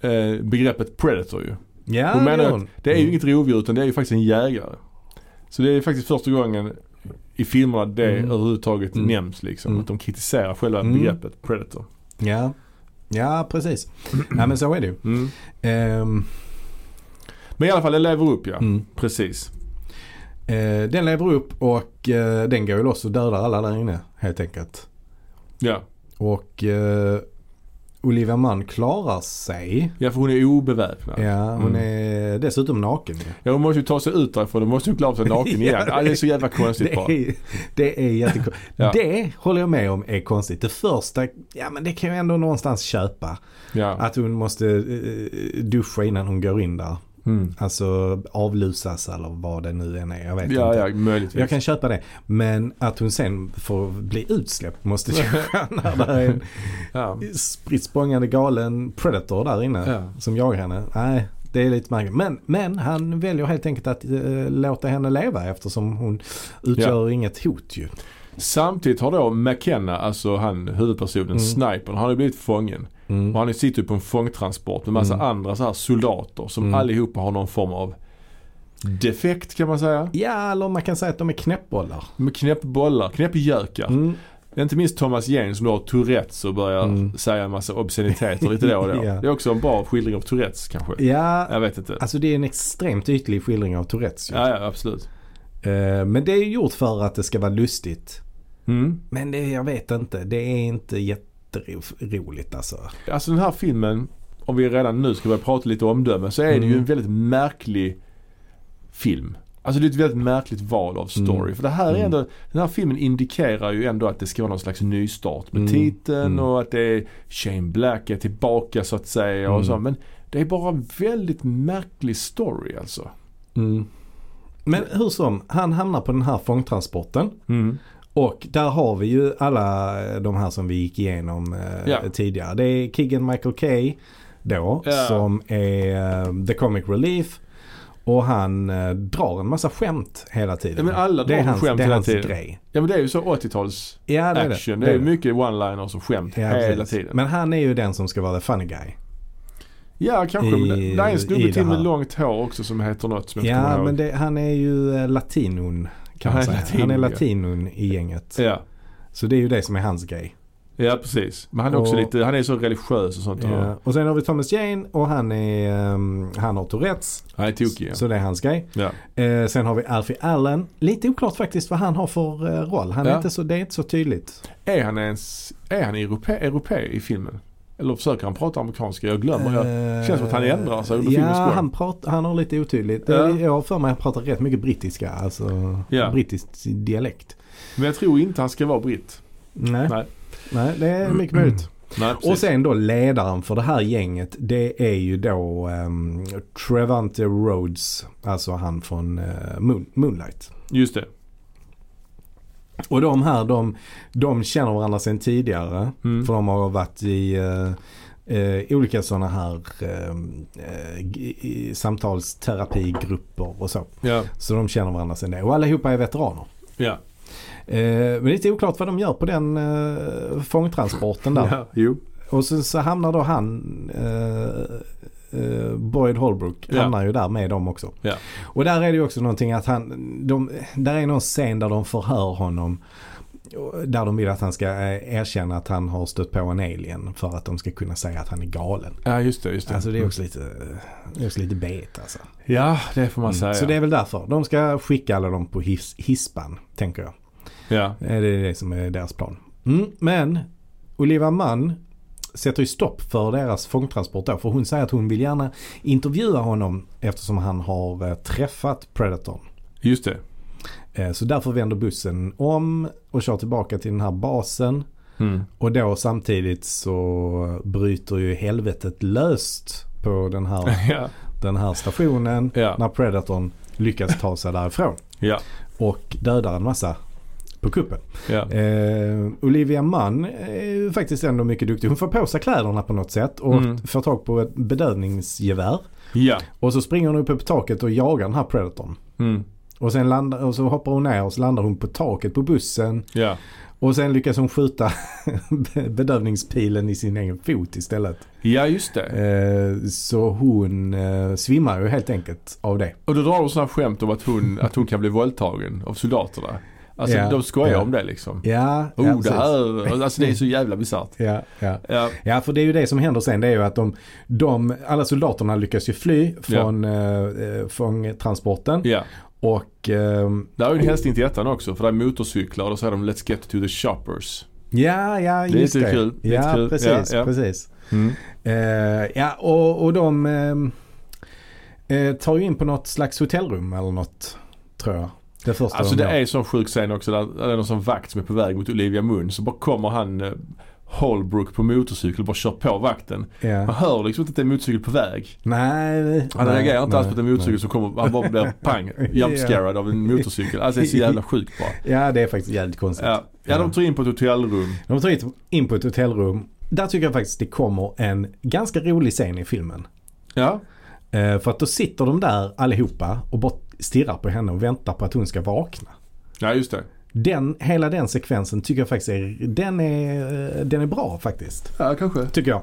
eh, begreppet predator ju. Ja, Hon menar det att hon. Det är ju Mm. inget rovdjur utan det är ju faktiskt en jägare. Så det är faktiskt första gången i filmerna det Mm. överhuvudtaget Mm. nämns liksom. Mm. Att de kritiserar själva Mm. begreppet predator. Ja, ja precis. ja, men så är det ju. Mm. Ehm, Men i alla fall den lever upp ja. mm. Precis. Eh, den lever upp och eh, den går ju loss och dödar alla där inne helt enkelt. Ja. Och eh, Olivia Munn klarar sig. ja, för hon är obeväpnad. Ja. Ja, hon Mm. är dessutom naken ju. hon måste ju ta sig ut därifrån. Hon måste ju klara sig naken [LAUGHS] igen. Ja, ja, det är så jävla konstigt Det bara. är, det är jättekonstigt. Ja. Det håller jag med om är konstigt. Det första, ja men det kan jag ändå någonstans köpa. Ja. Att hon måste eh, duscha innan hon går in där. Mm. Alltså avlusas eller vad det nu än är. Jag vet Ja, inte. ja, möjligtvis. Jag kan köpa det. Men att hon sen får bli utsläppt måste jag [LAUGHS] när det är en Ja. spritt språngande galen predator där inne Ja. som jagar henne. Nej, det är lite märkligt. Men, men han väljer helt enkelt att eh, låta henne leva eftersom hon utgör inget hot ju. Samtidigt har då McKenna, alltså han huvudpersonen, Mm. snipern, han har blivit fången. Mm. Och han sitter ju på en fångtransport med massa Mm. andra så här soldater som Mm. allihopa har någon form av defekt kan man säga. Ja, eller man kan säga att de är knäppbollar. Med knäppbollar, knäppgökar. Mm. Inte minst Thomas Jane som då har Tourettes och börjar Mm. säga en massa obsceniteter lite då och då. [LAUGHS] Ja. Det är också en bra skildring av Tourettes kanske. Ja, Jag vet inte. alltså det är en extremt ytlig skildring av Tourettes. Ja, ja absolut. Eh, Men det är ju gjort för att det ska vara lustigt. Mm. Men det, jag vet inte, det är inte jätteroligt alltså. Alltså den här filmen, om vi redan nu ska börja prata lite omdöme, så är det ju Mm. en väldigt märklig film. Alltså det är ett väldigt märkligt val av story. Mm. För det här är Mm. ändå, den här filmen indikerar ju ändå att det ska vara någon slags nystart med Mm. titeln Mm. och att det är Shane Black är tillbaka så att säga och Mm. så. Men det är bara en väldigt märklig story alltså. Mm. Men hur som, han hamnar på den här fångtransporten. Mm. Och där har vi ju alla de här som vi gick igenom eh, Ja. tidigare. Det är Keegan Michael Kay då Ja. som är eh, The Comic Relief. Och han eh, drar en massa skämt hela tiden. Ja, men alla det är drar hans, skämt det är hela hans tiden. grej. Ja men det är ju så 80-tals Ja det action. det. Det, är mycket one-liners och skämt Ja, hela precis. tiden. Men han är ju den som ska vara the funny guy. ja kanske. men i- det, det är en snubbe till med långt hår också som heter något som jag inte Ja men det, han är ju eh, latinon kan Han man är säga. latin, han är ja. latinon i gänget. Ja. Så det är ju det som är hans grej. Ja precis. Men han är också Och- lite, han är så religiös och sånt. Ja. Och sen har vi Thomas Jane och han är, ehm, han har Tourettes. Han är tokig ja. Så det är hans grej. ja. Eh, sen har vi Alfie Allen. Lite oklart faktiskt vad han har för eh, roll. Han är Ja. inte så, det är inte så tydligt. Är han ens, är han europe, europé i filmen? Eller försöker han prata amerikanska? Jag glömmer. Jag, Eh, känns som att han ändrar sig under Ja, filmens gång. han, pratar, han har lite otydligt. Ja. Jag har för mig att han pratar rätt mycket brittiska. Alltså Ja. brittisk dialekt. Men jag tror inte han ska vara britt. Nej, Nej. Nej det är mycket möjligt. [CLEARS THROAT] Nej. Och sen då ledaren för det här gänget det är ju då um, Trevante Rhodes. Alltså han från eh, Moon, Moonlight. Just det. Och de här de, de känner varandra sedan tidigare. Mm. För de har varit i eh, eh, olika sådana här eh, eh, samtalsterapigrupper och så. Ja. Så de känner varandra sedan det. Och allihopa är veteraner. Ja. Eh, men det är lite oklart vad de gör på den eh, fångtransporten där. ja. Och så, så hamnar då han, eh, eh, Boyd Holbrook Ja. hamnar ju där med dem också. Ja. Och där är det ju också någonting att han, de, där är någon scen där de förhör honom. Där de vill att han ska eh, erkänna att han har stött på en alien för att de ska kunna säga att han är galen. Ja just det, just det. Alltså det är också lite, det är också lite bet alltså. Ja det får man Mm. säga. Så det är väl därför. De ska skicka alla dem på his, hispan, tänker jag. Ja. Det är det som är deras plan. Mm, men Olivia Mann sätter ju stopp för deras fångtransport då. För hon säger att hon vill gärna intervjua honom eftersom han har eh, träffat Predatorn. Just det. Eh, så därför vänder bussen om och kör tillbaka till den här basen. Mm. Och då samtidigt så bryter ju helvetet löst på den här, [LAUGHS] ja. den här stationen. Ja. När Predatorn lyckas ta sig därifrån. Ja. Och dödar en massa på kuppen. Ja. Eh, Olivia Munn är faktiskt ändå mycket duktig. Hon får på sig kläderna på något sätt och Mm. får tag på ett bedövningsgevär. Ja. Och så springer hon uppe på taket och jagar den här Predatorn. Mm. Och sen landar, och så hoppar hon ner och så landar hon på taket på bussen. Ja. Och sen lyckas hon skjuta [LAUGHS] bedövningspilen i sin egen fot istället. Ja just det. Eh, så hon eh, svimmar ju helt enkelt av det. Och då drar de sådana skämt om att hon, att hon kan bli våldtagen av soldaterna. Alltså Ja, de skojar ja. om det liksom. Ja, Oh ja, det här, alltså det är så jävla bisarrt. Ja, ja. Ja. Ja, för det är ju det som händer sen. Det är ju att de, de alla soldaterna lyckas ju fly från ja. fångtransporten. ja. Och ehm, Det är ju en hälsning till ettan också för det är motorcyklar och då säger de Let's get to the shoppers. ja, ja, är just det. kul, lite Ja, kul. precis, Ja, ja. precis. Mm. Eh, ja, och, och de ehm, eh, tar ju in på något slags hotellrum eller något, tror jag. Det första Alltså de det är en sån sjuk scen också där det är någon sån vakt som är på väg mot Olivia Munn så bara kommer han eh, Holbrook på motorcykel och bara kör på vakten. Man Ja. hör liksom inte att det är motorcykel på väg. Nej. Han nej, reagerar inte alls på nej, att det är motorcykel som kommer, han bara blir pang, [LAUGHS] jumpscarad av en motorcykel. Alltså det är så jävla sjukt bra. nej. Ja, det är faktiskt jävligt konstigt. Ja, ja de tar in på ett hotellrum. De tar in på ett hotellrum. Där tycker jag faktiskt det kommer en ganska rolig scen i filmen. Ja, Eh, för att då sitter de där allihopa och bara stirrar på henne och väntar på att hon ska vakna. ja just det. Den, hela den sekvensen tycker jag faktiskt är, den är, den är bra faktiskt. Ja kanske. Tycker jag.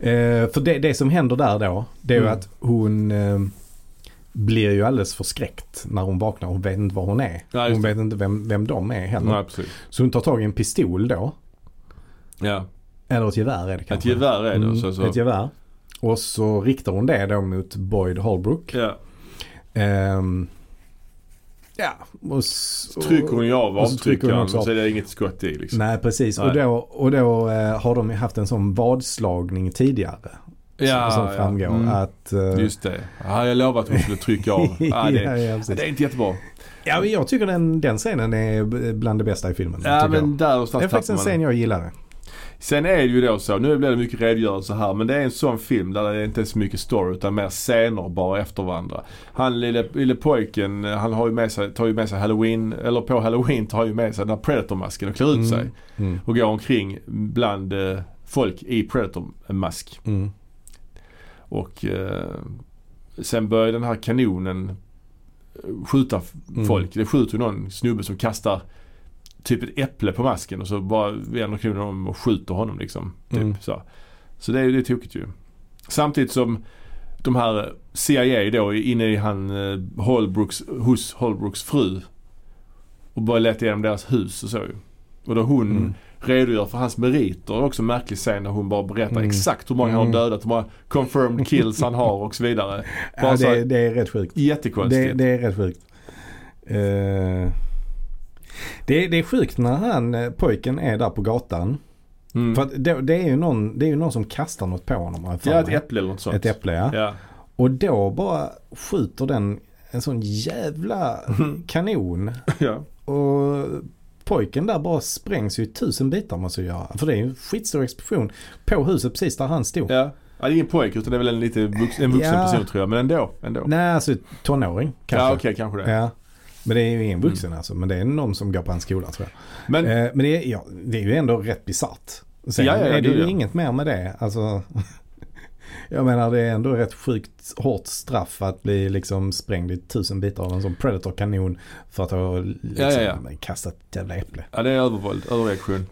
Eh, för det, det som händer där då, det är ju Mm. att hon eh, blir ju alldeles förskräckt när hon vaknar. Hon vet inte var hon är. Ja, hon vet inte vem, vem de är heller. Nej precis. Så hon tar tag i en pistol då. Ja, Eller ett gevär är det ett kanske. gevär är det. Mm, så, så. Ett gevär. Och så riktar hon det då mot Boyd Holbrook. Ja. Ehm, ja, och, s- Så trycker hon ju av så avtryckaren och så är det inget skott i liksom. Nej, precis. Nej. Och då, och då eh, har de ju haft en sån vadslagning tidigare. Ja, som ja. framgår. Mm. Att, eh, Just det. Ja, jag lovade att hon skulle trycka av. [LAUGHS] Ja, det, ja, ja, det är inte jättebra. ja, men jag tycker den, den scenen är bland det bästa i filmen. Ja men jag. där Det är faktiskt en scen jag gillade. Sen är det ju då så, nu blir det mycket redogörelse här men det är en sån film där det inte är så mycket story utan mer scener bara efter varandra. Han lille, lille pojken, han har ju med sig, tar ju med sig halloween, eller på halloween tar han ju med sig den här predatormasken och klär ut sig. Mm. Och går omkring bland eh, folk i predatormask. Mm. Och eh, sen börjar den här kanonen eh, skjuta Mm. folk. Det skjuter ju någon snubbe som kastar typ ett äpple på masken och så bara vänder kanonen om och skjuter honom liksom. Typ, Mm. så. så det det är tokigt ju. Samtidigt som de här CIA då är inne i han eh, Holbrooks, hos Holbrooks fru och börjar leta igenom deras hus och så ju. Och då hon Mm. redogör för hans meriter. Också en märklig scen när hon bara berättar Mm. exakt hur många han Mm. har dödat, hur många confirmed kills han har och så vidare. Bara Ja, så här- det, det är rätt sjukt. Det, Jättekonstigt. det är rätt sjukt. Eh, det, det är sjukt när han, eh, pojken är där på gatan. Mm. För det, det, är ju någon, det är ju någon som kastar något på honom. ja, ett äpple eller något sånt. Ett äpple ja. Ja. Och då bara skjuter den en sån jävla [LAUGHS] kanon. ja. Och pojken där bara sprängs ju i tusen bitar måste jag göra. För det är ju en skitstor explosion på huset precis där han stod. ja. Ja, det är ingen pojke utan det är väl en lite vux, en vuxen Ja. person tror jag. Men ändå. ändå. Nej, alltså tonåring kanske. ja, okej kanske det. Ja. Men det är ju ingen vuxen alltså. Men det är någon som går på hans skola tror jag. Men Eh, men det är, ja, det är ju ändå rätt bisarrt. Sen Ja, ja, ja, är det ju det. inget mer med det. Alltså, [LAUGHS] jag menar det är ändå rätt sjukt hårt straff att bli liksom sprängd i tusen bitar av en sån Predator-kanon för att ha liksom, Ja, ja, kastat ett jävla äpple. ja, det är övervåld, överreaktion.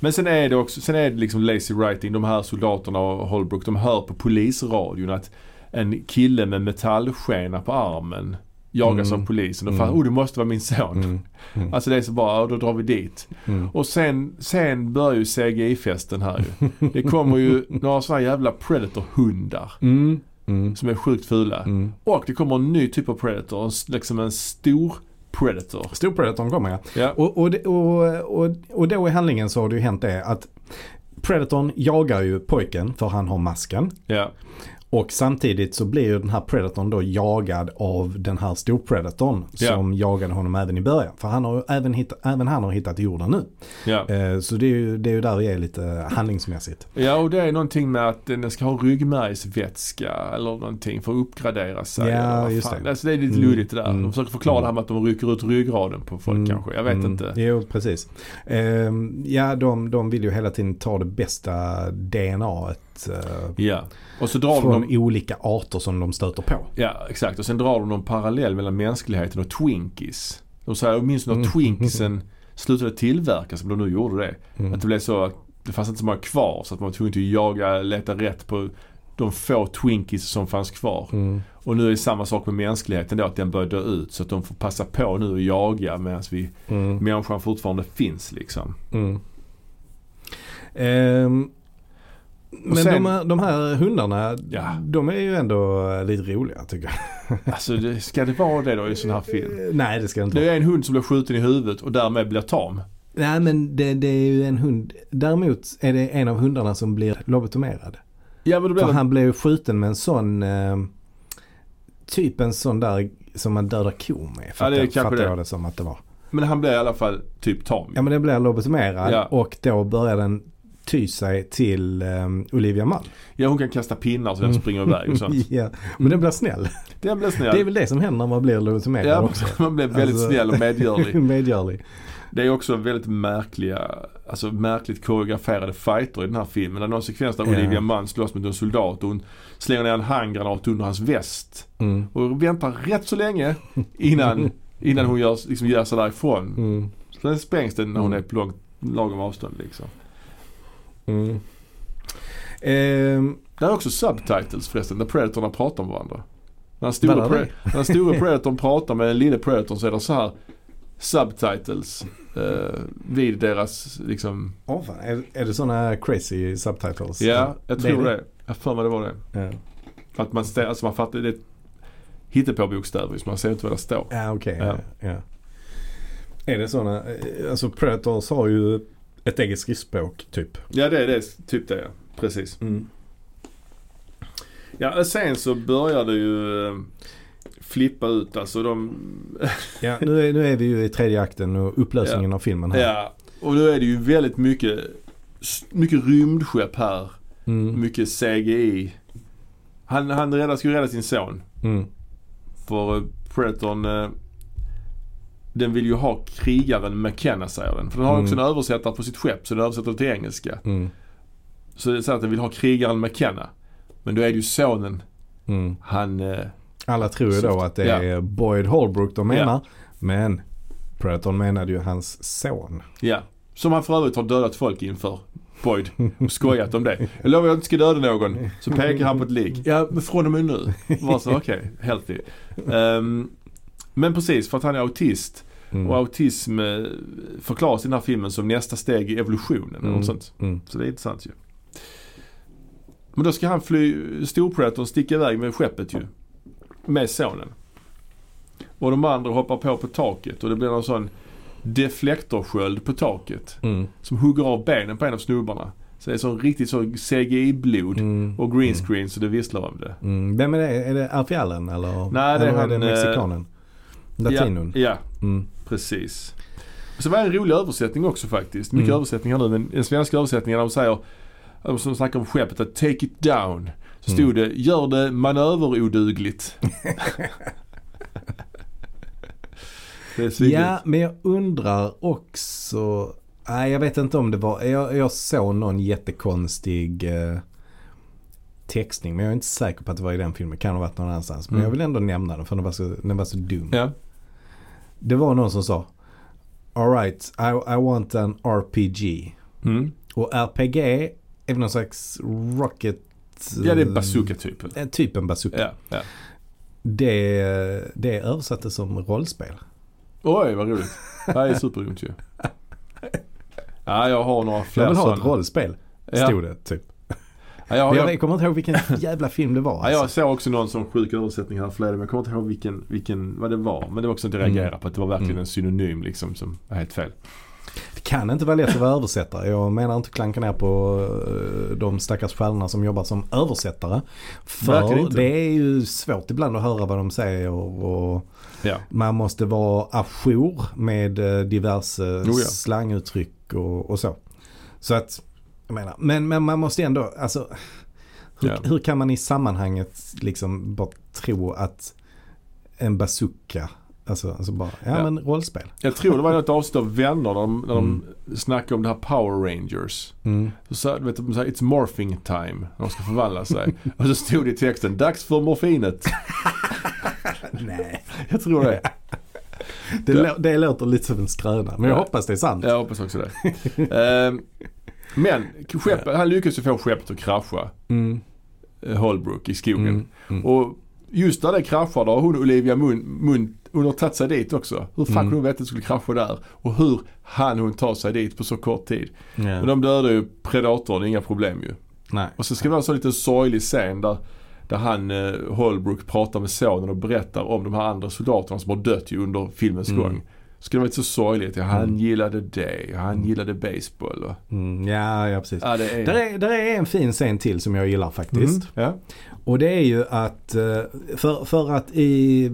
Men sen är det också, sen är det liksom lazy writing. De här soldaterna och Holbrook, de hör på polisradion att en kille med metallskena på armen jagas Mm. av polisen. Och Mm. fan, oh det måste vara min son. Mm. Mm. Alltså det är så bara, då drar vi dit. Mm. Och sen, sen börjar ju CGI-festen här ju. Det kommer ju några sådana jävla Predator-hundar Mm. Mm. som är sjukt fula. Och det kommer en ny typ av Predator, liksom en stor Predator. Storpredatorn kommer ja. Ja, Och, och, och, och, och då i handlingen så har det ju hänt det att Predatorn jagar ju pojken för han har masken. ja, Och samtidigt så blir ju den här Predatorn då jagad av den här storpredatorn Ja. som jagade honom även i början. För han har även, hitt, även han har hittat jorden nu. Eh, så det är, ju, det är ju där vi är lite handlingsmässigt. Ja och det är någonting med att den ska ha ryggmärgsvätska eller någonting för att uppgradera sig. Ja, just det. Alltså det är lite Mm, luddigt det där. mm, De försöker förklara mm. det här med att de rycker ut ryggraden på folk Mm, kanske. Jag vet mm. inte. Jo, precis. Eh, ja, de, de vill ju hela tiden ta det bästa DNAet eh, Ja. Och så drar från de, olika arter som de stöter på. ja exakt. Och sen drar de någon parallell mellan mänskligheten och Twinkies. De säger, minns när Mm. Twinkisen [LAUGHS] slutade tillverkas, om de nu gjorde det. Mm. Att det blev så att det fanns inte så många kvar så att man var tvungen att jaga, leta rätt på de få Twinkies som fanns kvar. Mm. Och nu är det samma sak med mänskligheten då, att den börjar dö ut. Så att de får passa på nu att jaga medan vi, Mm. människan fortfarande finns liksom. Mm. Ehm, men sen- de, här, de här hundarna, Ja. de är ju ändå lite roliga tycker jag. [LAUGHS] Alltså det, ska det vara det då i en sån här film? Eh, Nej, det ska det inte Det vara. är en hund som blir skjuten i huvudet och därmed blir tam. Nej, men det, det är ju en hund. Däremot är det en av hundarna som blir lobotomerad. Ja men då blir För det... han blev ju skjuten med en sån, eh, typ en sån där som man dödar kor med. Ja, Fattar, det är fattar det. jag det som att det var. Men han blir i alla fall typ tam. Ja men den blir lobotomerad Ja. och då börjar den ty sig till eh, Olivia Mann. Ja hon kan kasta pinnar så den springer iväg och sånt. [LAUGHS] ja, men den blir snäll. Den blir snäll. Det är väl det som händer när man blir lobotomerad Ja, också. [LAUGHS] man blir väldigt Alltså- snäll och medgörlig. [LAUGHS] Medgörlig. Det är också väldigt märkliga, alltså märkligt koreograferade fighter i den här filmen. Det är någon sekvens där. Olivia Mann slåss mot en soldat och hon slänger ner en handgranat under hans väst. Mm. Och väntar rätt så länge innan, innan hon gör, liksom gör sig därifrån. Mm. Sen sprängs den när hon Mm. är på långt, lagom avstånd liksom. Mm. Ehm, Det är också subtitles förresten, där predatorerna pratar med varandra. När den stora, pre- när stora predatorn pratar med den lilla predatorn så är det så här subtitles eh, vid deras liksom, åh fan, är, är det sådana crazy subtitles? ja jag tror det. det. Jag för mig det var det. Ja, För att man, stä- alltså man fattar, det är hittepåbokstäver så man ser inte vad det står. ja okej. Ja. Ja. Ja. Är det sådana, alltså Predators har ju ett eget skriftspråk typ. Ja det är det, typ det ja. Precis. Mm. Ja sen så börjar det ju eh, flippa ut alltså de, [LAUGHS] Ja, nu är, nu är vi ju i tredje akten och upplösningen av filmen här. ja. Och nu är det ju väldigt mycket, mycket rymdskepp här. Mm. Mycket CGI. Han, han räddar, ju rädda sin son. Mm. För eh, Predatorn eh, den vill ju ha krigaren McKenna säger den. För den har Mm. också en översättare på sitt skepp så den översätter till engelska. Mm. Så det säger att den vill ha krigaren McKenna. Men då är det ju sonen. Mm. Han, eh, Alla tror ju då att det Ja. är Boyd Holbrook de menar. Ja. Men Predator menade ju hans son. ja. Som han för övrigt har dödat folk inför. Boyd. Och skojat om det. Jag lovar att jag inte ska döda någon. Så pekar han på ett lik. Ja, men från och med nu. Var så okej, healthy. Ehm, men precis, för att han är autist. Mm. Och autism eh, förklaras i den här filmen som nästa steg i evolutionen. Eller Mm. något sånt. Mm. Så det är intressant ju. Men då ska han fly, storpredatorn sticka iväg med skeppet ju. Med sonen. Och de andra hoppar på på taket och det blir någon sån deflektorsköld på taket. Mm. Som hugger av benen på en av snubbarna. Så det är sån riktigt så CGI-blod. Mm. Och green screen så det visslar om det. Mm. Vem är det? Är det Alfie Allen eller? Nej, det är eller han, är det eh, mexikanen? Latinon? Ja, ja Mm. Precis. Så var det en rolig översättning också faktiskt. Mycket Mm. översättningar nu men den svenska översättningen de säger, som snackar om skeppet att take it down. Så stod det gör det manöverodugligt. [LAUGHS] det. Ja, men jag undrar också. Nej, jag vet inte om det var. Jag, jag såg någon jättekonstig eh, textning. Men jag är inte säker på att det var i den filmen. Kan ha varit någon annanstans. Men Mm. jag vill ändå nämna den för den var så, den var så dum. Ja. Det var någon som sa Alright, I, I want an RPG. Mm. Och RPG är någon slags rocket... Ja det är bazooka-typen. Eh, typ en bazooka. Ja, ja. Det, det översattes som rollspel. Oj vad roligt. Det här är supergrymt ju. [LAUGHS] Ja jag har några fler Jag vill ha ett rollspel, Ja. stod det typ. Ja, jag, Jag, jag, kommer inte ihåg vilken [LAUGHS] jävla film det var. ja, jag Alltså. såg också någon sån sjuk översättning här förleden men jag kommer inte ihåg vilken, vilken, vad det var. Men det var också att jag reagerade Mm. på att det var verkligen Mm. en synonym liksom som var helt fel. Det kan inte vara lätt att vara översättare. Jag menar inte klanka ner på eh, de stackars stjärnorna som jobbar som översättare. För det är ju svårt ibland att höra vad de säger och Ja. man måste vara ajour med eh, diverse Oh ja. slanguttryck och, och så. Så att, jag menar, men, men man måste ändå, alltså hur, Ja. hur kan man i sammanhanget liksom bara tro att en bazooka, alltså, alltså bara, ja, Ja. men rollspel. Jag tror det var något avsnitt av Vänner där de, när Mm. de snackade om det här Power Rangers. Mm. Så vet, de sa it's morphing time när de ska förvandla sig. [LAUGHS] och så stod det i texten dags för morfinet. [LAUGHS] Nej. Jag tror det. Det, lå- det låter lite som en skröna, men jag Ja. hoppas det är sant. Jag hoppas också det. [LAUGHS] Ehm, men skeppet, han lyckades ju få skeppet att krascha. Mm. eh, Holbrook i skogen. Mm. Mm. Och just när det kraschar då har hon Olivia Munn hon har tagit sig dit också. Hur fan Mm. kunde hon veta att det skulle krascha där? Och hur hann hon ta sig dit på så kort tid? Ja. Men de dödade ju predatorn, inga problem ju. Nej. Och så ska det vara en sån liten sorglig scen där, där han, eh, Holbrook, pratar med sonen och berättar om de här andra soldaterna som har dött ju under filmens Mm. gång. Ska vara lite så sorgligt. Ja, han Mm. gillade det, han Mm. gillade baseball och, Mm. Ja, ja precis. ja det är... Där är, där är en fin scen till som jag gillar faktiskt. Mm, ja. Och det är ju att eh, för, för att i,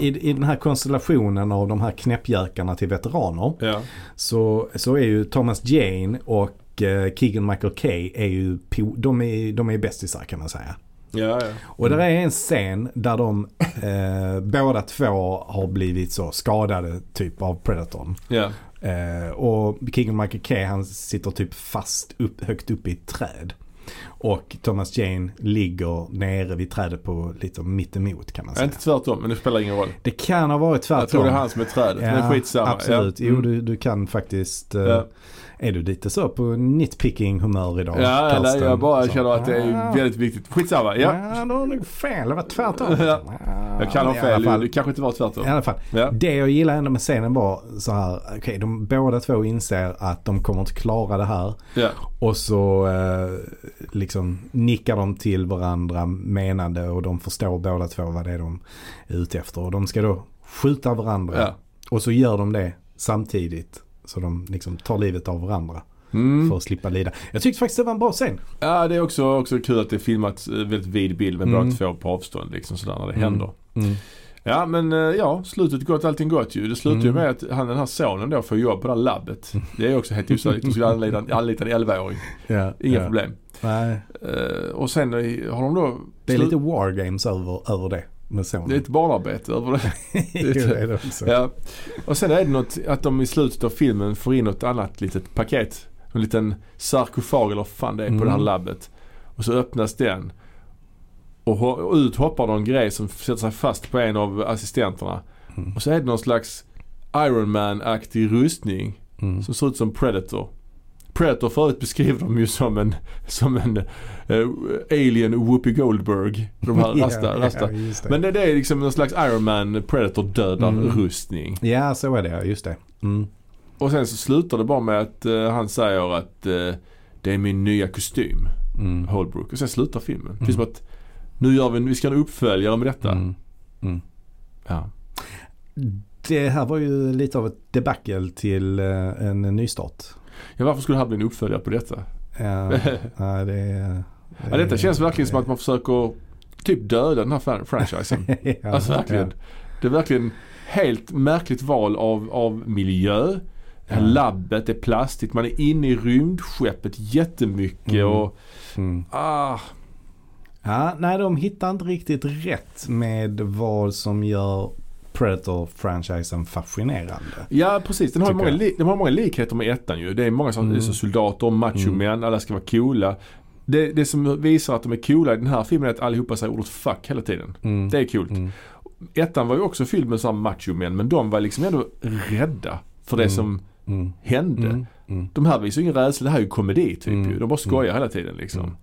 i, i den här konstellationen av de här knäppjökarna till veteraner Ja. så, så är ju Thomas Jane och eh, Keegan Michael Kay är ju de är, de är bästisar kan man säga. Ja, ja. Och där är en scen där de eh, båda två har blivit så skadade typ av Predatorn. ja. Eh, och Keegan Michael Kay han sitter typ fast upp, högt upp i ett träd. Och Thomas Jane ligger nere vid trädet på lite mittemot kan man Ja, säga. Inte tvärtom, men det spelar ingen roll. Det kan ha varit tvärtom. Jag tror det är han som är trädet, men skitsamma. Absolut, Ja. jo Mm. du, du kan faktiskt. eh, Ja. Är du lite så på nitpicking humör idag? Ja, eller jag bara Så. känner att det är väldigt viktigt. Skitsamma, ja. Ja, då har du fel. Det var tvärtom. Ja. Jag kan ha fel, fall- det kanske inte var tvärtom. I alla fall. Ja. Det jag gillar ändå med scenen var så här, okej de båda två inser att de kommer inte klara det här. Ja. Och så eh, liksom nickar de till varandra menande och de förstår båda två vad det är de är ute efter. Och de ska då skjuta varandra. Ja. Och så gör de det samtidigt. Så de liksom tar livet av varandra Mm. för att slippa lida. Jag tyckte faktiskt det var en bra scen. ja, det är också, också kul att det är filmat eh, väldigt vid bild med Mm. två på avstånd liksom sådär när det Mm. händer. Ja men eh, ja, slutet gott, allting gott ju. Det slutar ju Mm. med att han den här sonen då får jobb på det här labbet. Det är också helt osannolikt. De skulle anlita, anlita en 11-åring. Ja, Inga ja. problem. Nej, Eh, och sen har de då... det är lite war games över, över det med sonen. Det är ett barnarbete över det. [LAUGHS] Jo, det är det också. Ja. Och sen är det något att de i slutet av filmen får in något annat litet paket. En liten sarkofag eller vad fan det är på Mm. det här labbet. Och så öppnas den. Och ut hoppar någon grej som sätter sig fast på en av assistenterna. Mm. Och så är det någon slags Iron Man-aktig rustning Mm. som ser ut som Predator. Predator förut beskriver de ju som en, som en eh, alien Whoopi Goldberg. De här [LAUGHS] rasta, Ja, rasta. Ja, det. Men det, det är liksom någon slags Iron Man Predator dödar Mm. rustning. Ja, så är det. Just det. Mm. Och sen så slutar det bara med att eh, han säger att eh, det är min nya kostym, Mm. Holbrook. Och sen slutar filmen. Mm. Det finns som att nu gör vi, vi ska ha en uppföljare med detta. Mm. Ja. Det här var ju lite av ett debacle till en nystart. Ja, varför skulle det här bli en uppföljare på detta? [LAUGHS] Ja, ja, det, är- Ja, detta känns verkligen som att man försöker typ döda den här fran- franchisen. [LAUGHS] ja, Alltså verkligen. Det är verkligen helt märkligt val av, av miljö. Det Ja. labbet är plastigt. Man är inne i rymdskeppet jättemycket Mm. och Mm. ah, Ja, nej de hittar inte riktigt rätt med vad som gör Predator-franchisen fascinerande. Ja precis, den har, många, li- den har många likheter med ettan ju. Det är många som, Mm. så soldater, machomän, alla ska vara coola. Det, det som visar att de är coola i den här filmen är att allihopa säger ordet fuck hela tiden. Mm. Det är coolt. Mm. Ettan var ju också fylld med sådana machomän men de var liksom ändå rädda för det Mm. som Mm. hände. Mm. Mm. De här visar ju ingen rädsla, det här är ju komedi typ Mm. ju. De bara skojar hela tiden liksom. Mm.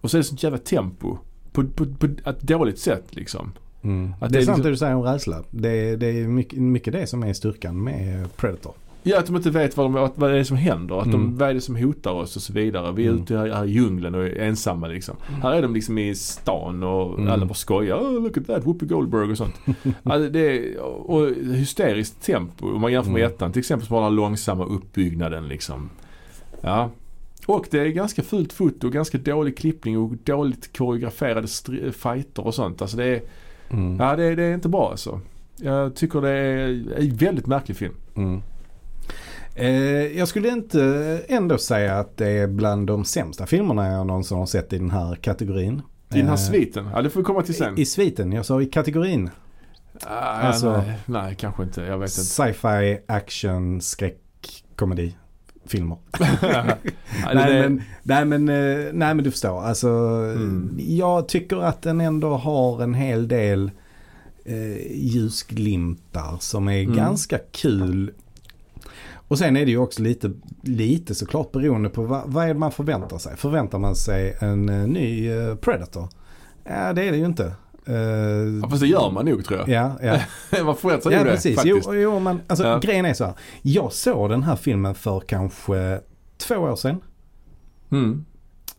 Och så är det sånt jävla tempo. På, på, på ett dåligt sätt liksom. Mm. Det är det är sant liksom- det du säger om rädsla. Det, det är mycket, mycket det som är styrkan med Predator. Ja, att de inte vet vad, de, vad det är som händer. Att de, Mm. vad är det som hotar oss och så vidare. Vi är Mm. ute här, här i djungeln och är ensamma liksom. Här är de liksom i stan och Mm. alla bara skojar. Oh, look at that, Whoopi Goldberg och sånt. [LAUGHS] alltså, det är, och hysteriskt tempo. Om man jämför med Mm. ettan till exempel var den långsamma uppbyggnaden liksom. Ja. Och det är ganska fult foto, ganska dålig klippning och dåligt koreograferade fighter och sånt. Alltså det är, Mm. ja, det, det är inte bra alltså. Jag tycker det är en väldigt märklig film. Mm. Eh, jag skulle inte ändå säga att det är bland de sämsta filmerna jag någonsin har sett i den här kategorin. I den här Eh, sviten? Ja det får vi komma till sen. I, I sviten, jag sa i kategorin. Ah, alltså- nej, nej, kanske inte. Jag vet inte. Sci-fi, action, skräck, komedi. Filmer. [LAUGHS] nej, men, nej, men, eh, nej men du förstår. Alltså, Mm. Jag tycker att den ändå har en hel del eh, ljusglimtar som är Mm. ganska kul. Och sen är det ju också lite, lite såklart beroende på vad, vad är det man förväntar sig. Förväntar man sig en eh, ny eh, Predator? Ja det är det ju inte. Eh, ja, fast det gör man nog tror jag. Ja, ja. [LAUGHS] man sig ja det precis. Jo, faktiskt. jo, men alltså, Ja. grejen är så här. Jag såg den här filmen för kanske två år sedan. Mm.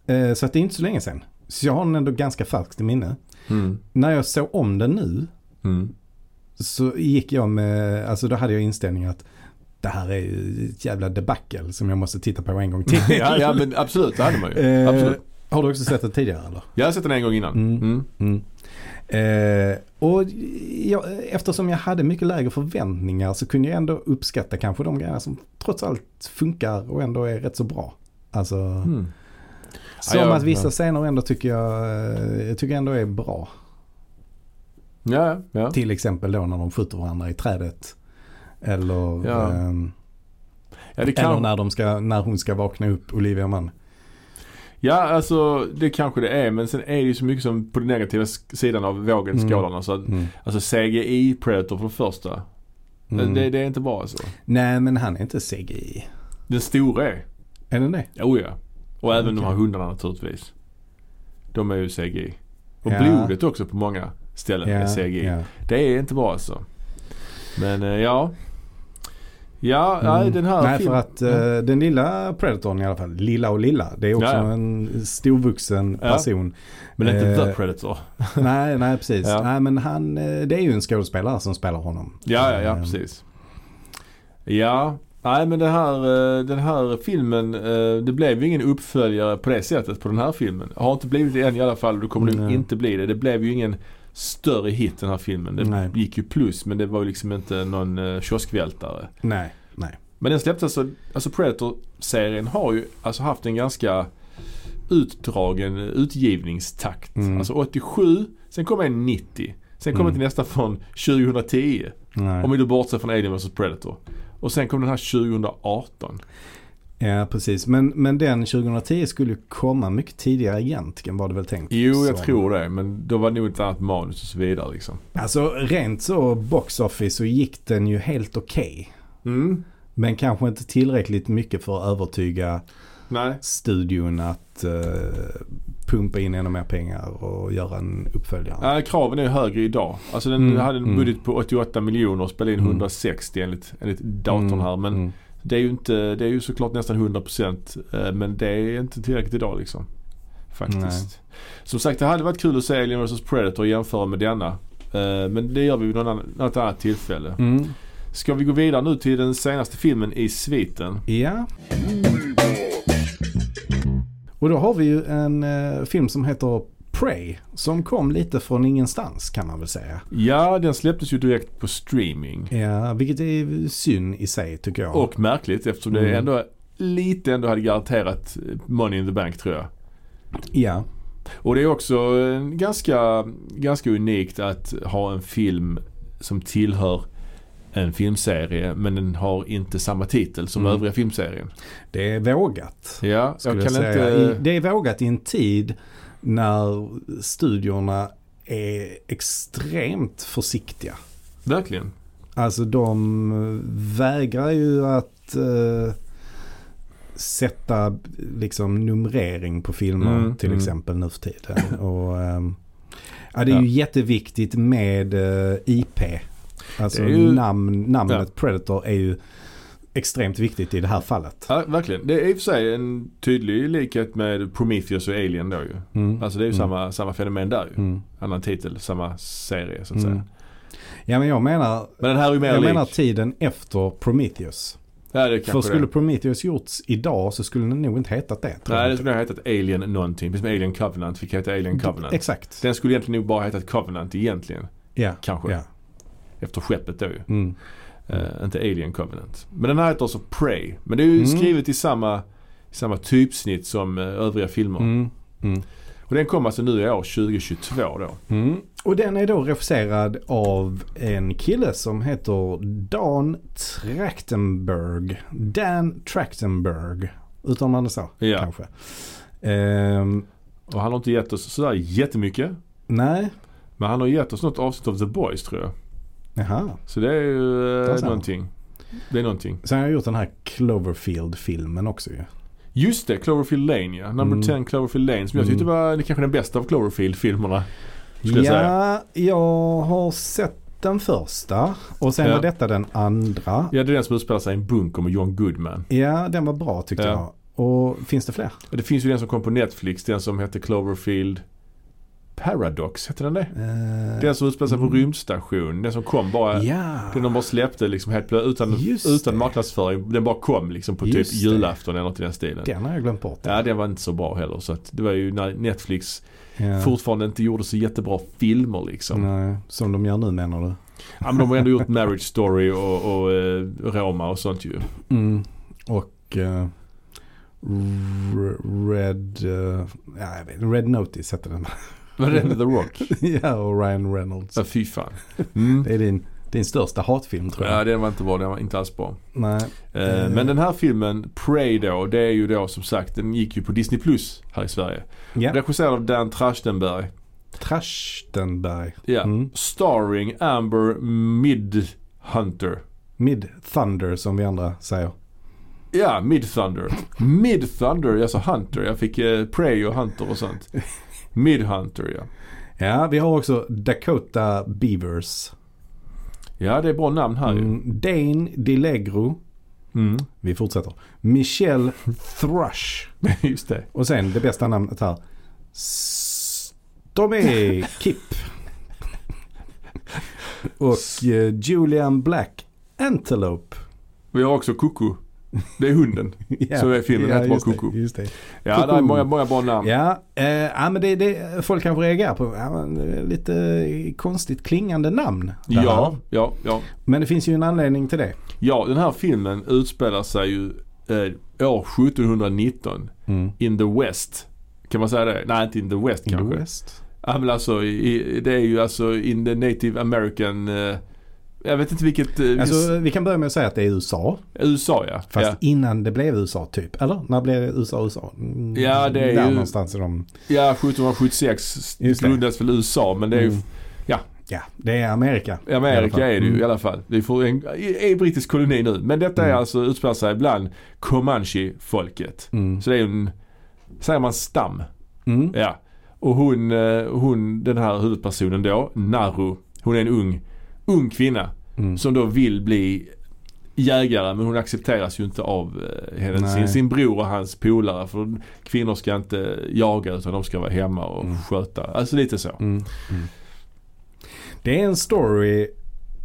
Eh, Så att det är inte så länge sedan. Så jag har den ändå ganska falskt i minne. Mm. När jag såg om den nu Mm. så gick jag med, alltså då hade jag inställningen att det här är ju ett jävla debacle som jag måste titta på en gång till. [LAUGHS] ja, ja men absolut, det hade man ju. Absolut. Har du också sett den tidigare eller? Jag har sett den en gång innan. Eh, och jag, eftersom jag hade mycket lägre förväntningar så kunde jag ändå uppskatta kanske de grejerna som trots allt funkar och ändå är rätt så bra. Alltså, Mm. som Ja, jag- att vissa scener ändå tycker jag, eh, jag tycker ändå är bra. Ja, ja. Till exempel då när de skjuter varandra i trädet. Eller, Ja. Ja, det eller när, de ska, när hon ska vakna upp Olivia Mann. Ja, alltså det kanske det är men sen är det ju så mycket som på den negativa sidan av vågen, Mm. skålarna. Så att, Mm. alltså CGI Predator för det första. Mm. Det, det är inte bra alltså. Nej men han är inte CGI. Den stora är. Är den det? Oh ja. Och även de här hundarna naturligtvis. De är ju CGI. Och Ja. blodet också på många ställen är CGI. ja. Det är inte bra alltså. Men eh, ja. Ja, nej, Mm. den här Nej för filmen- att eh, den lilla Predatorn i alla fall, lilla och lilla, det är också Ja, ja. en storvuxen Ja. person. Men inte eh, The Predator. [LAUGHS] nej, nej precis. Nej men han, eh, det är ju en skådespelare som spelar honom. Ja, ja, ja precis. Ja, nej men den här, den här filmen, det blev ju ingen uppföljare på det sättet på den här filmen. Har inte blivit det än i alla fall och det kommer nog inte bli det. Det blev ju ingen större hit den här filmen. Det Nej. gick ju plus men det var ju liksom inte någon uh, kioskvältare. Nej, nej. Men den släpptes alltså, alltså Predator-serien har ju alltså haft en ganska utdragen utgivningstakt. Mm. Alltså 87, sen kom en 90. Sen kom Mm. till nästa från 2010. nej. Om vi då bortser från Alien vs Predator. Och sen kom den här 2018. Ja precis, men, men den 2010 skulle komma mycket tidigare egentligen var det väl tänkt. Jo, jag Så- tror det. Men då var det nog ett annat manus och så vidare liksom. Alltså rent så box office så gick den ju helt okej. Mm. Men kanske inte tillräckligt mycket för att övertyga Nej. studion att eh, pumpa in ännu mer pengar och göra en uppföljare. Ja, kraven är högre idag. Alltså den Mm, hade en mm. budget på 88 miljoner och spelade in Mm. 160 enligt, enligt datorn här. Men Mm. Det är ju inte, det är ju såklart nästan 100% eh, men det är inte tillräckligt idag liksom. Faktiskt. Nej. Som sagt det hade varit kul att se Alien vs Predator och jämföra med denna. Eh, Men det gör vi vid något annat tillfälle. Mm. Ska vi gå vidare nu till den senaste filmen i sviten? Ja. Och då har vi ju en eh, film som heter Prey. Som kom lite från ingenstans kan man väl säga. Ja, den släpptes ju direkt på streaming. Ja, vilket är synd i sig tycker jag. Och märkligt eftersom det Mm. ändå lite ändå hade garanterat Money in the Bank tror jag. Ja. Och det är också eh, ganska, ganska unikt att ha en film som tillhör en filmserie men den har inte samma titel som Mm. övriga filmserien. Det är vågat. Ja, jag jag kan säga. inte... Det är vågat i en tid när studiorna är extremt försiktiga. Verkligen. Alltså de vägrar ju att eh, sätta liksom numrering på filmer Mm, till mm. exempel nu för tiden. [LAUGHS] Och, ehm, ja, det är Ja. ju jätteviktigt med eh, IP. Alltså ju- namn, namnet Ja. Predator är ju extremt viktigt i det här fallet. Ja, verkligen. Det är i och för sig en tydlig likhet med Prometheus och Alien då ju. Mm. Alltså det är ju Mm. samma, samma fenomen där ju. Mm. Annan titel, samma serie så att Mm. säga. Ja men jag menar, Men den här är mer jag lik. menar tiden efter Prometheus. ja, det För skulle det. Prometheus gjorts idag så skulle den nog inte hetat det. Nej det skulle ha hetat Alien någonting. Precis som Alien Covenant fick heta Alien Covenant. Exakt. Den skulle egentligen nog bara hetat Covenant egentligen. Ja. Kanske. Ja. Efter skeppet då ju. Mm. Eh, inte Alien Covenant. Men den här heter också Prey. Men det är ju Mm. skrivet i samma, i samma typsnitt som eh, övriga filmer. Mm. Mm. Och den kom alltså nu i år 2022 då. Mm. Och den är då regisserad av en kille som heter Dan Trachtenberg. Dan Trachtenberg. Utan man det så Ja. kanske. Ehm, Och han har inte gett oss sådär jättemycket. nej, Men han har gett oss något avsnitt av The Boys tror jag. Jaha. Så det är ju eh, man. någonting. Det är någonting. Sen har jag gjort den här Cloverfield-filmen också ju. Just det, Cloverfield Lane ja. Number Mm. 10 Cloverfield Lane som jag Mm. tyckte var det kanske den bästa av Cloverfield-filmerna. Jag Ja, jag har sett den första. Och sen Ja. var detta den andra. Ja, det är den som utspelar sig i en bunker med John Goodman. Ja, den var bra tyckte Ja. jag. Och finns det fler? Det finns ju den som kom på Netflix, den som hette Cloverfield Paradox, hette den det? Eh, Den som utspelar sig på Mm. rymdstation. Den som kom bara, Ja. den de bara släppte liksom helt utan, Just utan det. marknadsföring. Den bara kom liksom på typ Just det. julafton eller något i den stilen. Den har jag glömt bort. Ja, den var inte så bra heller. Så att det var ju när Netflix Ja. fortfarande inte gjorde så jättebra filmer liksom. Nej, som de gör nu menar du? Ja, men de har ändå gjort Marriage Story och, och eh, Roma och sånt ju. Mm. Och eh, Red, eh, ja, Red Notice hette den. Var det The Rock? [LAUGHS] ja, och Ryan Reynolds. Ja, fy fan. Mm. Det är din, din största hatfilm tror jag. Ja, den var inte bra. Den var inte alls bra. Nej. Eh, Eh. Men den här filmen, Prey då, det är ju då som sagt, den gick ju på Disney Plus här i Sverige. Ja. Regisserad av Dan Trachtenberg. Trachtenberg. Ja. Mm. Starring Amber Midhunter. Mid Thunder som vi andra säger. Ja, Midthunder. Midthunder, jag sa Hunter. Jag fick eh, Prey och Hunter och sånt. [LAUGHS] Midhunter ja. Ja, vi har också Dakota Beavers. Ja, det är bra namn här ju. Mm. Dane DiLegro. Mm. Vi fortsätter. Michelle Thrush. [LAUGHS] Just det. Och sen det bästa namnet här. Stormy [LAUGHS] Kip. Och eh, Julian Black Antelope. Vi har också Koko. Det är hunden. [LAUGHS] Ja, Så är filmen heter bara Koko. Just det. Ja, det är många, många bra namn. Ja, eh, ja men det, det, folk kanske reagerar på ja, lite konstigt klingande namn. här. Ja, ja, ja. Men det finns ju en anledning till det. Ja, den här filmen utspelar sig ju eh, år 1719 Mm. in the West. Kan man säga det? Nej, inte in the West In the kanske. West. Ja, men alltså, i, det är ju alltså in the native American eh, jag vet inte vilket, eh, Alltså vi kan börja med att säga att det är USA. USA ja. Fast ja. innan det blev USA typ. Eller? När blev det USA USA? Mm, Ja, det är Där ju- någonstans är de. Ja, 1776 Just det. grundades väl USA men det är ju Mm. ja. Ja, det är Amerika. Amerika är det ju Mm. i alla fall. Det är, för en, är brittisk koloni nu. Men detta är Mm. alltså utspelar sig bland Comanche-folket. Mm. Så det är en, säger man stam? Ja. Och hon, eh, hon, den här huvudpersonen då, Naru. Hon är en ung, ung kvinna Mm. som då vill bli jägare men hon accepteras ju inte av eh, henne, sin, sin bror och hans polare. För kvinnor ska inte jaga utan de ska vara hemma och Mm. sköta. Alltså lite så. Mm. Mm. Det är en story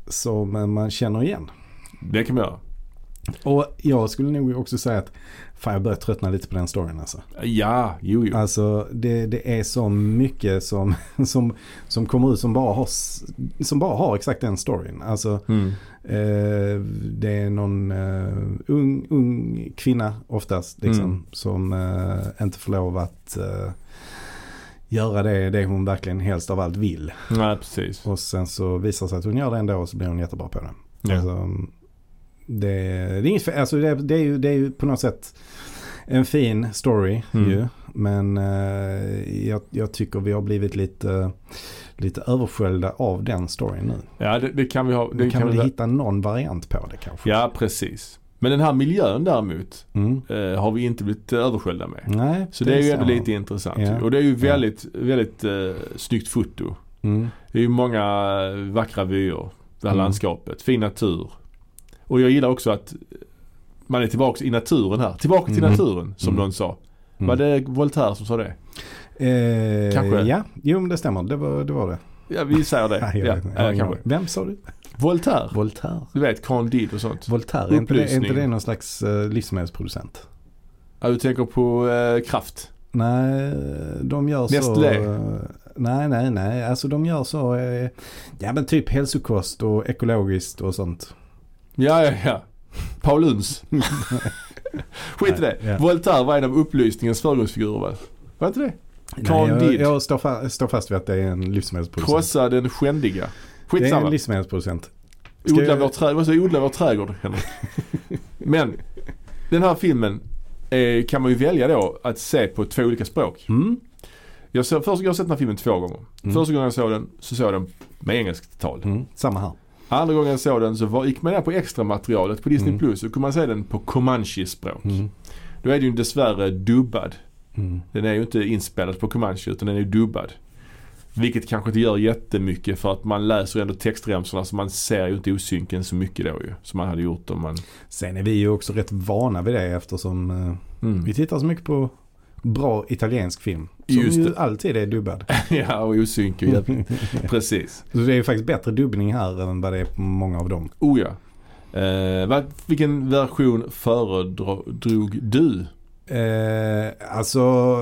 som eh, man känner igen. Det kan man göra. Och jag skulle nog också säga att fan jag börjar tröttna lite på den storyn alltså. Ja, jo jo. Alltså det, det är så mycket som, [LAUGHS] som, som kommer ut som bara, har, som bara har exakt den storyn. Alltså Mm. eh, det är någon eh, ung, ung kvinna oftast liksom, Mm. som eh, inte får lov att eh, göra det, det hon verkligen helst av allt vill. Nej, precis. Och sen så visar det sig att hon gör det ändå och så blir hon jättebra på det. Ja. Alltså, det, det är inget alltså det, det, är ju, det är ju på något sätt en fin story Mm. ju. Men eh, jag, jag tycker vi har blivit lite lite översköljda av den storyn nu. Ja det, det kan vi ha. Det kan, kan vi vi- hitta någon variant på det kanske? Ja precis. Men den här miljön däremot Mm. eh, har vi inte blivit översköljda med. Nej, Så det är ju ändå lite intressant. Ja. Och det är ju väldigt, väldigt eh, snyggt foto. Mm. Det är ju många vackra vyer. Det här Mm. landskapet. Fin natur. Och jag gillar också att man är tillbaka i naturen här. Tillbaka till Mm. naturen som Mm. någon sa. Mm. Var det Voltaire som sa det? Eh, Kanske. Ja, jo men det stämmer. Det var det. Var det. Ja vi säger det. Nej, [LAUGHS] ja, ingen kanske. Vem sa du? Voltaire. Voltaire. Du vet Candide och sånt. Voltaire, är inte, det, är inte det någon slags uh, livsmedelsproducent? Ja, du tänker på eh, kraft. Nej, de gör så... Nestlé. eh, nej, nej, nej. Alltså de gör så, eh, ja men typ hälsokost och ekologiskt och sånt. Ja, ja, ja. Pauluns. [LAUGHS] Skit i det. Ja. Voltaire var en av upplysningens förgrundsfigurer va? Var inte det? Nej, jag, jag står, fa- står fast vid att det är en livsmedelsproducent. Krossa den skändiga. det är en Skitsamma. livsmedelsproducent. Ska Odla jag- vår, trä- vad säger jag? odla vår trädgård Henrik. [LAUGHS] Men den här filmen eh, kan man ju välja då att se på två olika språk. Mm. Jag, såg, först, jag har sett den här filmen två gånger. Mm. Första gången jag såg den så såg jag den med engelskt tal. Mm. Samma här. Andra gången jag såg den så var, gick man ner på extra materialet på Disney Mm. Plus så kunde man se den på Comanche-språk. Mm. Då är den ju dessvärre dubbad. Mm. Den är ju inte inspelad på Comanche utan den är ju dubbad. Vilket kanske inte gör jättemycket för att man läser ändå textremsorna så man ser ju inte osynken så mycket då ju. Som man hade gjort om man... Sen är vi ju också rätt vana vid det eftersom eh, Mm. vi tittar så mycket på bra italiensk film. Som Just ju det. alltid är dubbad. [LAUGHS] ja och osynk och [LAUGHS] jävligt. Precis. Så det är ju faktiskt bättre dubbning här än vad det är på många av dem. Oh ja. Eh, vad, vilken version föredrog du? Eh, alltså,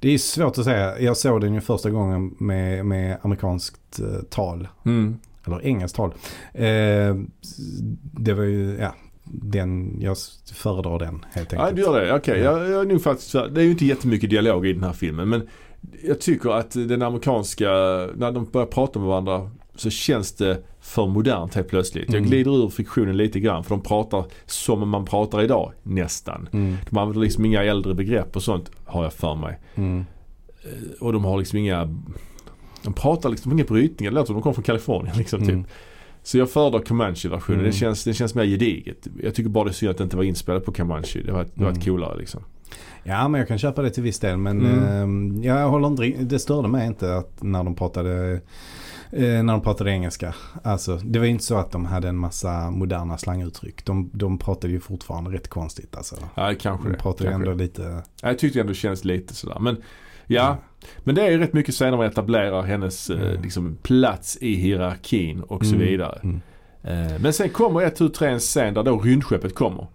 det är svårt att säga. Jag såg den ju första gången med, med amerikanskt eh, tal. Mm. Eller engelskt tal. Eh, det var ju, ja, den, jag föredrar den helt Ja enkelt. du gör det. Okej, Ja. jag, jag är nog faktiskt Det är ju inte jättemycket dialog i den här filmen men jag tycker att den amerikanska, när de börjar prata med varandra så känns det för modernt helt plötsligt. Jag Mm. glider ur fiktionen lite grann för de pratar som man pratar idag nästan. Mm, De använder liksom inga äldre begrepp och sånt har jag för mig. mm, Eh, Och de har liksom inga de pratar liksom inga brytningar. Det låter som de kommer från Kalifornien liksom typ. Så jag föredrar Comanche-versionen. Mm. Det, känns, det känns mer gediget. Jag tycker bara det är synd att det inte var inspelat på Comanche. Det var, det var Mm. coolare liksom. Ja men jag kan köpa det till viss del men Mm. eh, jag håller inte, det störde mig inte att när de pratade eh, när de pratade engelska. Alltså det var ju inte så att de hade en massa moderna slanguttryck. De, de pratade ju fortfarande rätt konstigt alltså. Ja, kanske De det. pratade ju kanske ändå det. lite, Ja, Jag tyckte ändå det känns lite sådär. Men ja. Mm. Men det är ju rätt mycket senare man etablerar hennes eh, Mm. liksom, plats i hierarkin och så Mm. vidare. Mm. Eh, men sen kommer ett, tu, tre en scen där då rymdskeppet kommer.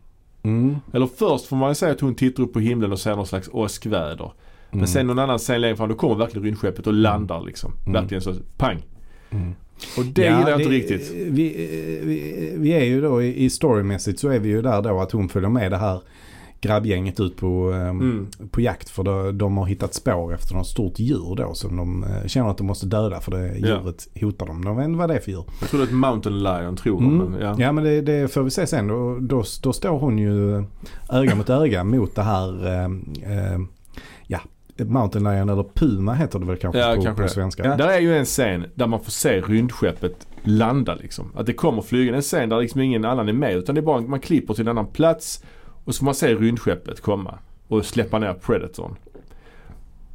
Mm. Eller först får man säga att hon tittar upp på himlen och ser någon slags åskväder. Men sen någon annan scen längre fram då kommer verkligen rymdskeppet och landar liksom. Verkligen så pang. Och det Ja, gillar jag inte riktigt. Vi, vi, vi är ju då i i storymässigt så är vi ju där då att hon följer med det här grabbgänget ut på, ehm, Mm. på jakt för de, de har hittat spår efter något stort djur då som de eh, känner att de måste döda för det Ja. djuret hotar dem. De vet inte vad det är för djur. Jag tror det är ett mountain lion tror de. Mm. Men, ja. Ja men det, det får vi se sen. Då, då, då står hon ju öga mot öga mot det här eh, eh, ja, Mountain Lion eller Puma heter det väl kanske Ja, på, kanske på det. svenska. Där är ju en scen där man får se rymdskeppet landa liksom. Att det kommer flygande. En scen där liksom ingen annan är med utan det är bara man klipper till en annan plats och så får man se rymdskeppet komma och släppa ner Predatorn.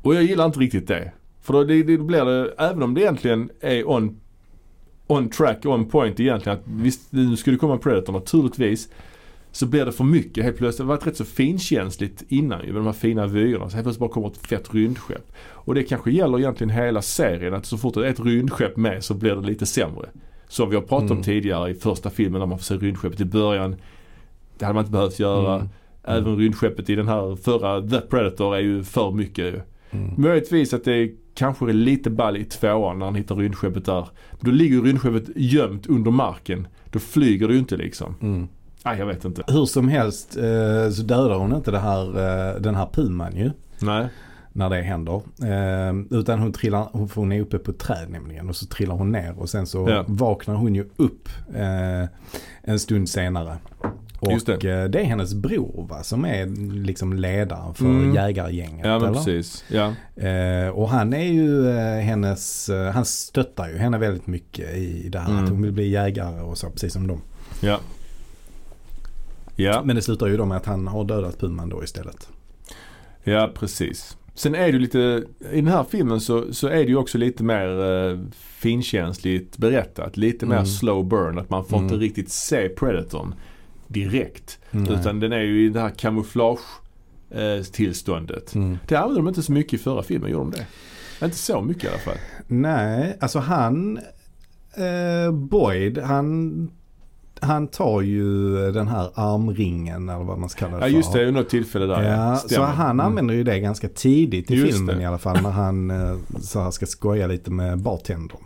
Och jag gillar inte riktigt det. För då, det, det blir det, även om det egentligen är on, on track, on point egentligen. Att visst, nu skulle komma en Predator naturligtvis. Så blir det för mycket helt plötsligt. Det har varit rätt så finkänsligt innan ju med de här fina vyerna. Så helt plötsligt bara kommer ett fett rymdskepp. Och det kanske gäller egentligen hela serien att så fort det är ett rymdskepp med så blir det lite sämre. Som vi har pratat om Mm. tidigare i första filmen när man får se rymdskeppet i början. Det hade man inte behövt göra. Mm. Även rymdskeppet i den här förra The Predator är ju för mycket. Mm. Möjligtvis att det kanske är lite ball i tvåan när han hittar rymdskeppet där. Men då ligger ju rymdskeppet gömt under marken. Då flyger det ju inte liksom. Mm. Nej jag vet inte. Hur som helst eh, så dödar hon inte här, eh, den här puman ju. Nej. När det händer. Eh, utan hon trillar, hon, hon är uppe på ett träd nämligen. Och så trillar hon ner och sen så Ja. vaknar hon ju upp eh, en stund senare. Och det. det är hennes bror va, som är liksom ledaren för Mm. jägargänget. Ja eller? precis. Ja. Eh, och han är ju eh, hennes, eh, han stöttar ju henne väldigt mycket i det här Mm. att hon vill bli jägare och så precis som dem. Ja. Ja, Men det slutar ju då med att han har dödat Puman då istället. ja precis. Sen är det ju lite, i den här filmen så, så är det ju också lite mer eh, finkänsligt berättat. Lite mer Mm. slow burn. Att man får Mm. inte riktigt se predatorn direkt. Nej. Utan den är ju i det här kamouflage eh. Mm. Det använde de inte så mycket i förra filmen, gjorde de det? Inte så mycket i alla fall. Nej, alltså han, eh, Boyd, han, han tar ju den här armringen eller vad man ska kalla det Ja för. just det, i något tillfälle där Ja, så han Mm. använder ju det ganska tidigt i Just filmen det. i alla fall när han eh, så här ska skoja lite med bartendern.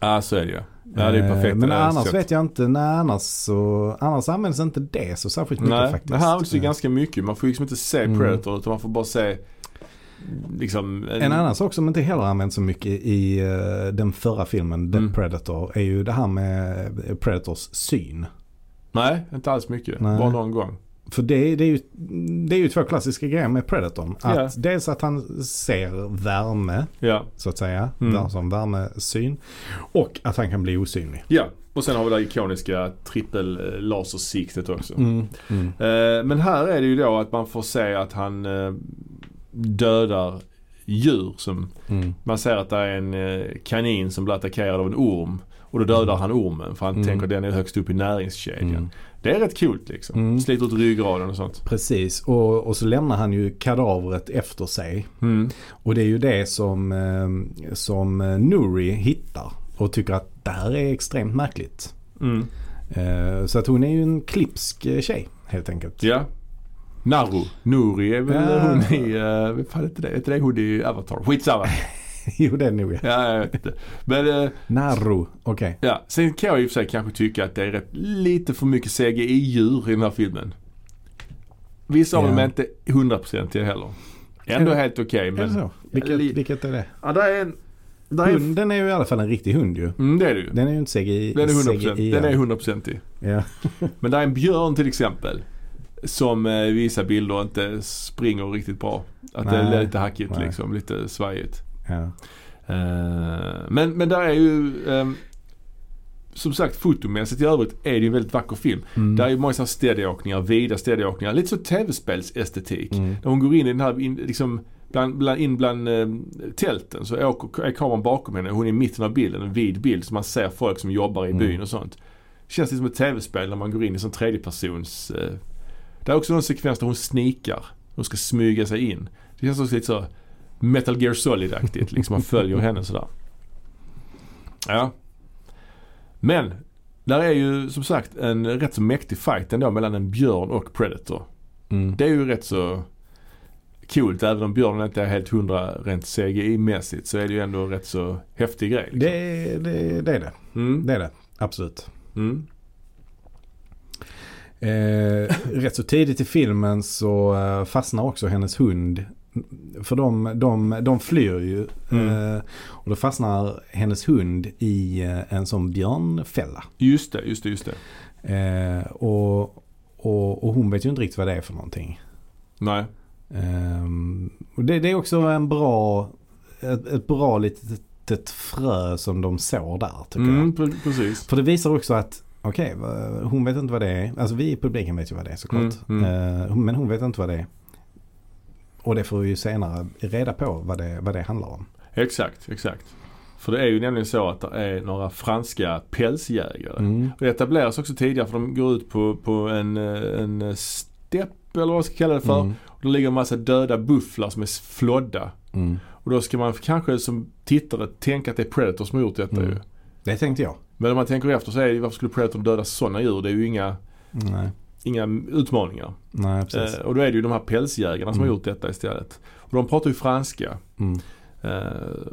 Ja så är det ju. Ja det är Eh, perfekt. Men annars sätt. vet jag inte, nej annars så, annars används inte det så särskilt mycket Nej, faktiskt. det här används ju Eh, ganska mycket. Man får ju liksom inte se Mm. Predator utan man får bara se liksom En annan sak som inte heller används så mycket i eh, den förra filmen, The Mm. Predator, är ju det här med Predators syn. Nej, inte alls mycket. Nej. Bara någon gång. För det, det, är ju, det är ju två klassiska grejer med Predatorn. Att Ja. Dels att han ser värme, Ja. så att säga. Mm. Mm. Som värmesyn. Och att han kan bli osynlig. Ja. Och sen har vi det ikoniska trippel eh, lasersiktet också. Mm. Mm. Eh, men här är det ju då att man får se att han eh, dödar djur som Mm. man ser att det är en eh, kanin som blir attackerad av en orm. Och då dödar han ormen för han Mm. tänker den är högst upp i näringskedjan. Det är rätt coolt liksom. Mm. Sliter ut ryggraden och sånt. Precis, och, och så lämnar han ju kadavret efter sig. Mm. Och det är ju det som, eh, som eh, Nuri hittar. Och tycker att det här är extremt märkligt. Mm. Eh, så att hon är ju en klipsk eh, tjej helt enkelt. Ja. Naru. Nuri är väl Ja. hon i, uh, vad fan är det? Är det hon i Avatar? Skitsamma. [LAUGHS] jo det är nog ja. ja, jag vet inte. Men eh, Naru, okej. ja, sen kan jag i och för sig kanske tycka att det är rätt lite för mycket CGI-djur i den här filmen. Vissa av dem är inte 100% heller. Ändå Är helt okej Är det men... så? Vilket, li- vilket är det? Ja, det är en... Det är, Hunden är ju i alla fall en riktig hund ju. mm, det är det ju. Den är ju inte CGI. Den är 100%. CGI Den är 100% i. Ja. [LAUGHS] Men det är en björn till exempel. Som eh, i vissa bilder inte springer riktigt bra. Att det är Nej. lite hackigt Nej. liksom. Lite svajigt. Ja. Eh, men, men där är ju ehm, som sagt fotomässigt i övrigt är det ju en väldigt vacker film. Mm. Där är ju många sådana steadyåkningar, vida steadyåkningar. Lite så tv-spelsestetik. Mm. När hon går in i den här, in, liksom, bland, bland, in bland eh, tälten så åker, är kameran bakom henne. Hon är i mitten av bilden, en vid bild. Så man ser folk som jobbar i Mm. byn och sånt. Känns lite som ett tv-spel när man går in i sån tredjepersons. Eh. Det är också någon sekvens där hon snikar. Hon ska smyga sig in. Det känns också lite så Metal Gear Solid-aktigt. liksom man följer henne sådär. Ja. Men. Där är ju som sagt en rätt så mäktig fight ändå mellan en björn och Predator. Mm. Det är ju rätt så coolt. Även om björnen inte är helt hundra rent CGI-mässigt så är det ju ändå rätt så häftig grej. Liksom. Det, det, det är det. Mm. Det är det. Absolut. Mm. Eh, rätt så tidigt i filmen så eh, fastnar också hennes hund. För de, de, de flyr ju. Mm. Eh, och då fastnar hennes hund i eh, en sån björnfälla. Just det, just det, just det. Eh, och, och, och hon vet ju inte riktigt vad det är för någonting. Nej. Ehm, och det, det är också en bra, ett, ett bra litet frö som de sår där tycker jag. Mm, pre- precis. För det visar också att okej, vad- hon vet inte vad det är. Alltså vi i publiken vet ju vad det är såklart. Mm, mm. Men hon vet inte vad det är. Och det får vi ju senare reda på vad det, vad det handlar om. Exakt, exakt. För det är ju nämligen så att det är några franska pälsjägare. Mm. Och det etableras också tidigare för de går ut på, på en, en stepp eller vad man ska kalla det för. Mm. Och då ligger en massa döda bufflar som är flodda. Mm. Och då ska man kanske som tittare tänka att det är Predator som har gjort detta Mm. ju. Det tänkte jag. Men om man tänker efter så är det varför skulle Predator döda sådana djur? Det är ju inga, Nej, inga utmaningar. Nej precis. Eh, och då är det ju de här pälsjägarna som Mm. har gjort detta istället. Och de pratar ju franska. Mm. Eh,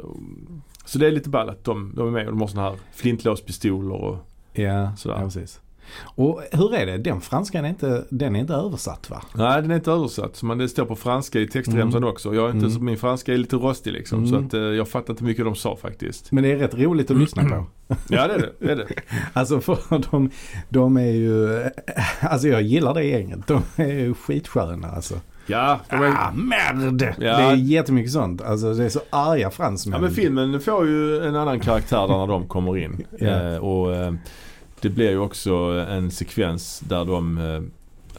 så det är lite ball att de, de är med och de har sådana här flintlåspistoler och Ja, Sådär. ja, precis. Och hur är det? Den franskan är inte, den är inte översatt va? Nej den är inte översatt. Men det står på franska i textremsan Mm. också. Jag är inte, Mm. så- Min franska är lite rostig liksom. Så Mm. att, eh, jag fattar inte mycket de sa faktiskt. Men det är rätt roligt att lyssna på. Ja det är det. det, är det. [LAUGHS] Alltså för de, de är ju, [LAUGHS] alltså jag gillar det gänget. De är ju skitsköna alltså. Ja, de är, Ah, merd! Ja. Det är jättemycket sånt. Alltså det är så arga fransmän. Ja men filmen får ju en annan karaktär där när de kommer in. Ja. Eh, och eh, det blir ju också en sekvens där de eh,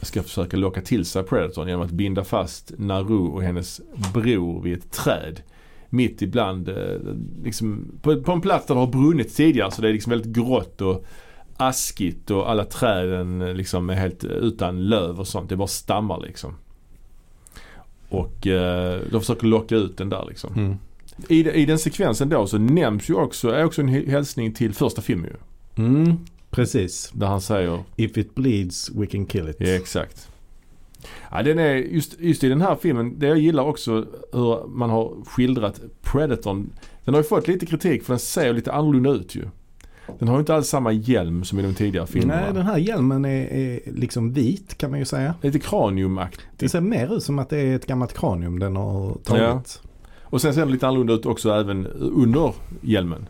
ska försöka locka till sig Predatorn genom att binda fast Naru och hennes bror vid ett träd. Mitt ibland, eh, liksom, på, på en plats där det har brunnit tidigare så det är liksom väldigt grått och askigt och alla träden eh, liksom är helt utan löv och sånt. Det är bara stammar liksom. Och eh, de försöker locka ut den där liksom. Mm. I, I den sekvensen då så nämns ju också, är också en hälsning till första filmen ju. Mm, precis. Där han säger, If it bleeds we can kill it. ja exakt. Ja, den är, just, just i den här filmen, det jag gillar också hur man har skildrat Predatorn. Den har ju fått lite kritik för den ser lite annorlunda ut ju. Den har ju inte alls samma hjälm som i de tidigare filmerna. Nej, den här hjälmen är, är liksom vit kan man ju säga. Lite kraniumaktigt. Det ser mer ut som att det är ett gammalt kranium den har tagit. Och sen ser den lite annorlunda ut också även under hjälmen.